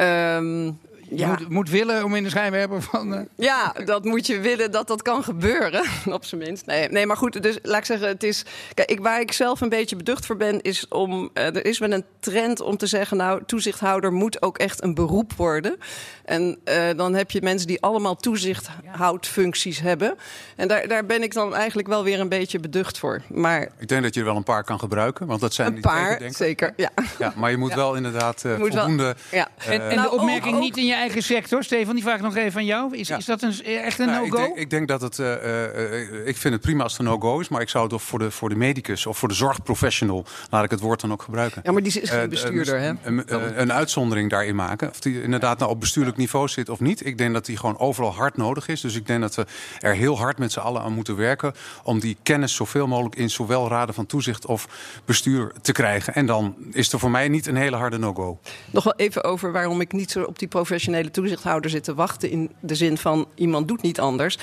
Um, ja. moet, moet, willen om in de schijnwerper van. Uh... Ja, dat moet je willen dat dat kan gebeuren, op zijn minst. Nee, nee, maar goed, dus laat ik zeggen, het is. Kijk, ik, waar ik zelf een beetje beducht voor ben, is om. Uh, er is wel een trend om te zeggen, nou, toezichthouder moet ook echt een beroep worden. En uh, dan heb je mensen die allemaal toezichthoudfuncties hebben. En daar, daar ben ik dan eigenlijk wel weer een beetje beducht voor. Maar. Ik denk dat je er wel een paar kan gebruiken, want dat zijn een paar, zeker. Ja. ja. Maar je moet ja. wel inderdaad voldoende. Wel, ja. en, en de opmerking ook, niet in je eigen sector, Stefan, die vraag ik nog even aan jou. Is, is dat een, echt een Nou, ik, no-go? denk, ik denk dat het. eh, eh, eh, ik vind het prima als het een no-go is, maar ik zou het toch voor de, voor de medicus of voor de zorgprofessional, laat ik het woord dan ook gebruiken. Ja, maar die is geen eh, bestuurder, hè? Een, een, een uitzondering daarin maken. Of die inderdaad nou op bestuurlijk niveau zit of niet. Ik denk dat die gewoon overal hard nodig is. Dus ik denk dat we er heel hard met z'n allen aan moeten werken om die kennis zoveel mogelijk in zowel raden van toezicht of bestuur te krijgen. En dan is er voor mij niet een hele harde no-go. Nog wel even over waarom ik niet zo op die professionele toezichthouder zit te wachten. In de zin van iemand doet niet anders.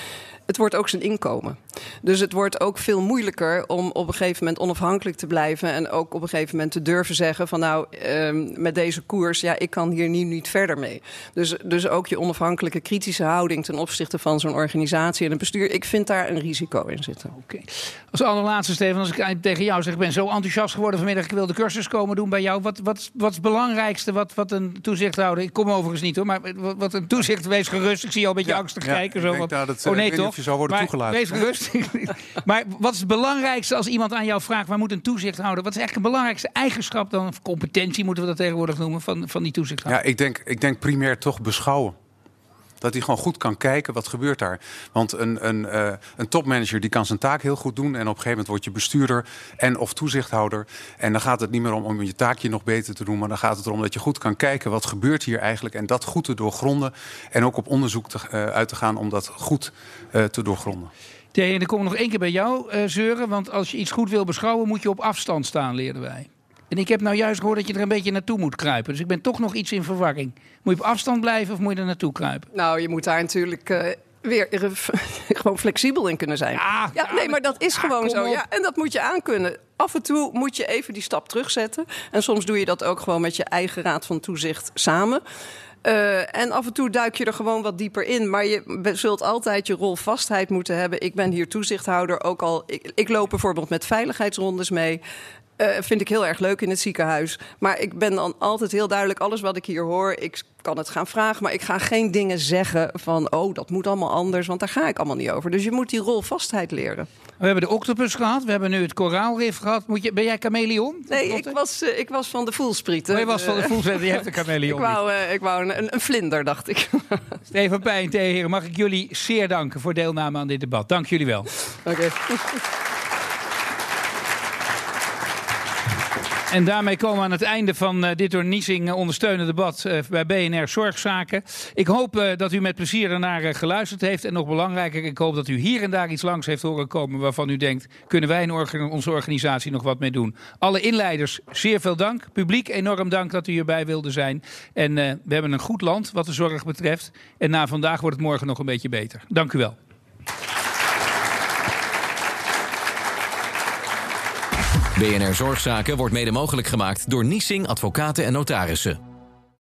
Het wordt ook zijn inkomen. Dus het wordt ook veel moeilijker om op een gegeven moment onafhankelijk te blijven. En ook op een gegeven moment te durven zeggen van nou, ehm, met deze koers, ja, ik kan hier nu niet verder mee. Dus, dus ook je onafhankelijke kritische houding ten opzichte van zo'n organisatie en een bestuur. Ik vind daar een risico in zitten. Oké. Als allerlaatste, Steven, als ik tegen jou zeg, ik ben zo enthousiast geworden vanmiddag, ik wil de cursus komen doen bij jou. Wat, wat, wat is het belangrijkste wat, wat een toezichthouder, ik kom overigens niet hoor, maar wat, wat een toezicht, wees gerust. Ik zie je al een beetje angstig ja, kijken. ik Zo, denk wat- dat, eh, oh nee toch? Of je zou worden Maar toegelaten. Wees gerust. maar wat is het belangrijkste als iemand aan jou vraagt, waar moet een toezichthouder, wat is eigenlijk de belangrijkste eigenschap dan, of competentie moeten we dat tegenwoordig noemen, van, van die toezichthouder? Ja, ik denk, ik denk primair toch beschouwen. Dat hij gewoon goed kan kijken wat gebeurt daar. Want een, een, eh, een topmanager die kan zijn taak heel goed doen. En op een gegeven moment word je bestuurder en of toezichthouder. En dan gaat het niet meer om, om je taakje nog beter te doen. Maar dan gaat het erom dat je goed kan kijken wat gebeurt hier eigenlijk. En dat goed te doorgronden. En ook op onderzoek te, eh, uit te gaan om dat goed eh, te doorgronden. Thea, en dan kom nog één keer bij jou zeuren. Want als je iets goed wil beschouwen, moet je op afstand staan, leerden wij. En ik heb nou juist gehoord dat je er een beetje naartoe moet kruipen. Dus ik ben toch nog iets in verwarring. Moet je op afstand blijven of moet je er naartoe kruipen? Nou, je moet daar natuurlijk eh, weer eh, gewoon flexibel in kunnen zijn. Ja, nee, maar dat is gewoon zo. op. Ja, en dat moet je aankunnen. Af en toe moet je even die stap terugzetten. En soms doe je dat ook gewoon met je eigen raad van toezicht samen. Eh, en af en toe duik je er gewoon wat dieper in. Maar je zult altijd je rolvastheid moeten hebben. Ik ben hier toezichthouder. Ook al, ik, ik loop bijvoorbeeld met veiligheidsrondes mee. Eh, vind ik heel erg leuk in het ziekenhuis. Maar ik ben dan altijd heel duidelijk, alles wat ik hier hoor, ik kan het gaan vragen. Maar ik ga geen dingen zeggen van, oh, dat moet allemaal anders. Want daar ga ik allemaal niet over. Dus je moet die rolvastheid leren. We hebben de octopus gehad, we hebben nu het koraalrif gehad. Moet je, ben jij chameleon? Nee, ik was, eh, ik was van de voelsprieten. Oh, je was van de voelsprieten, je hebt een chameleon Ik wou, eh, ik wou een, een vlinder, dacht ik. Steven Pijn, Thea Heren, mag ik jullie zeer danken voor deelname aan dit debat. Dank jullie wel. Oké. En daarmee komen we aan het einde van eh, dit door Niesing eh, ondersteunende debat eh, bij BNR Zorgzaken. Ik hoop dat u met plezier ernaar geluisterd heeft. En nog belangrijker, ik hoop dat u hier en daar iets langs heeft horen komen waarvan u denkt, kunnen wij in onze organisatie nog wat mee doen. Alle inleiders, zeer veel dank. Publiek, enorm dank dat u hierbij wilde zijn. En we hebben een goed land wat de zorg betreft. En na vandaag wordt het morgen nog een beetje beter. Dank u wel. BNR Zorgzaken wordt mede mogelijk gemaakt door Niesing Advocaten en Notarissen.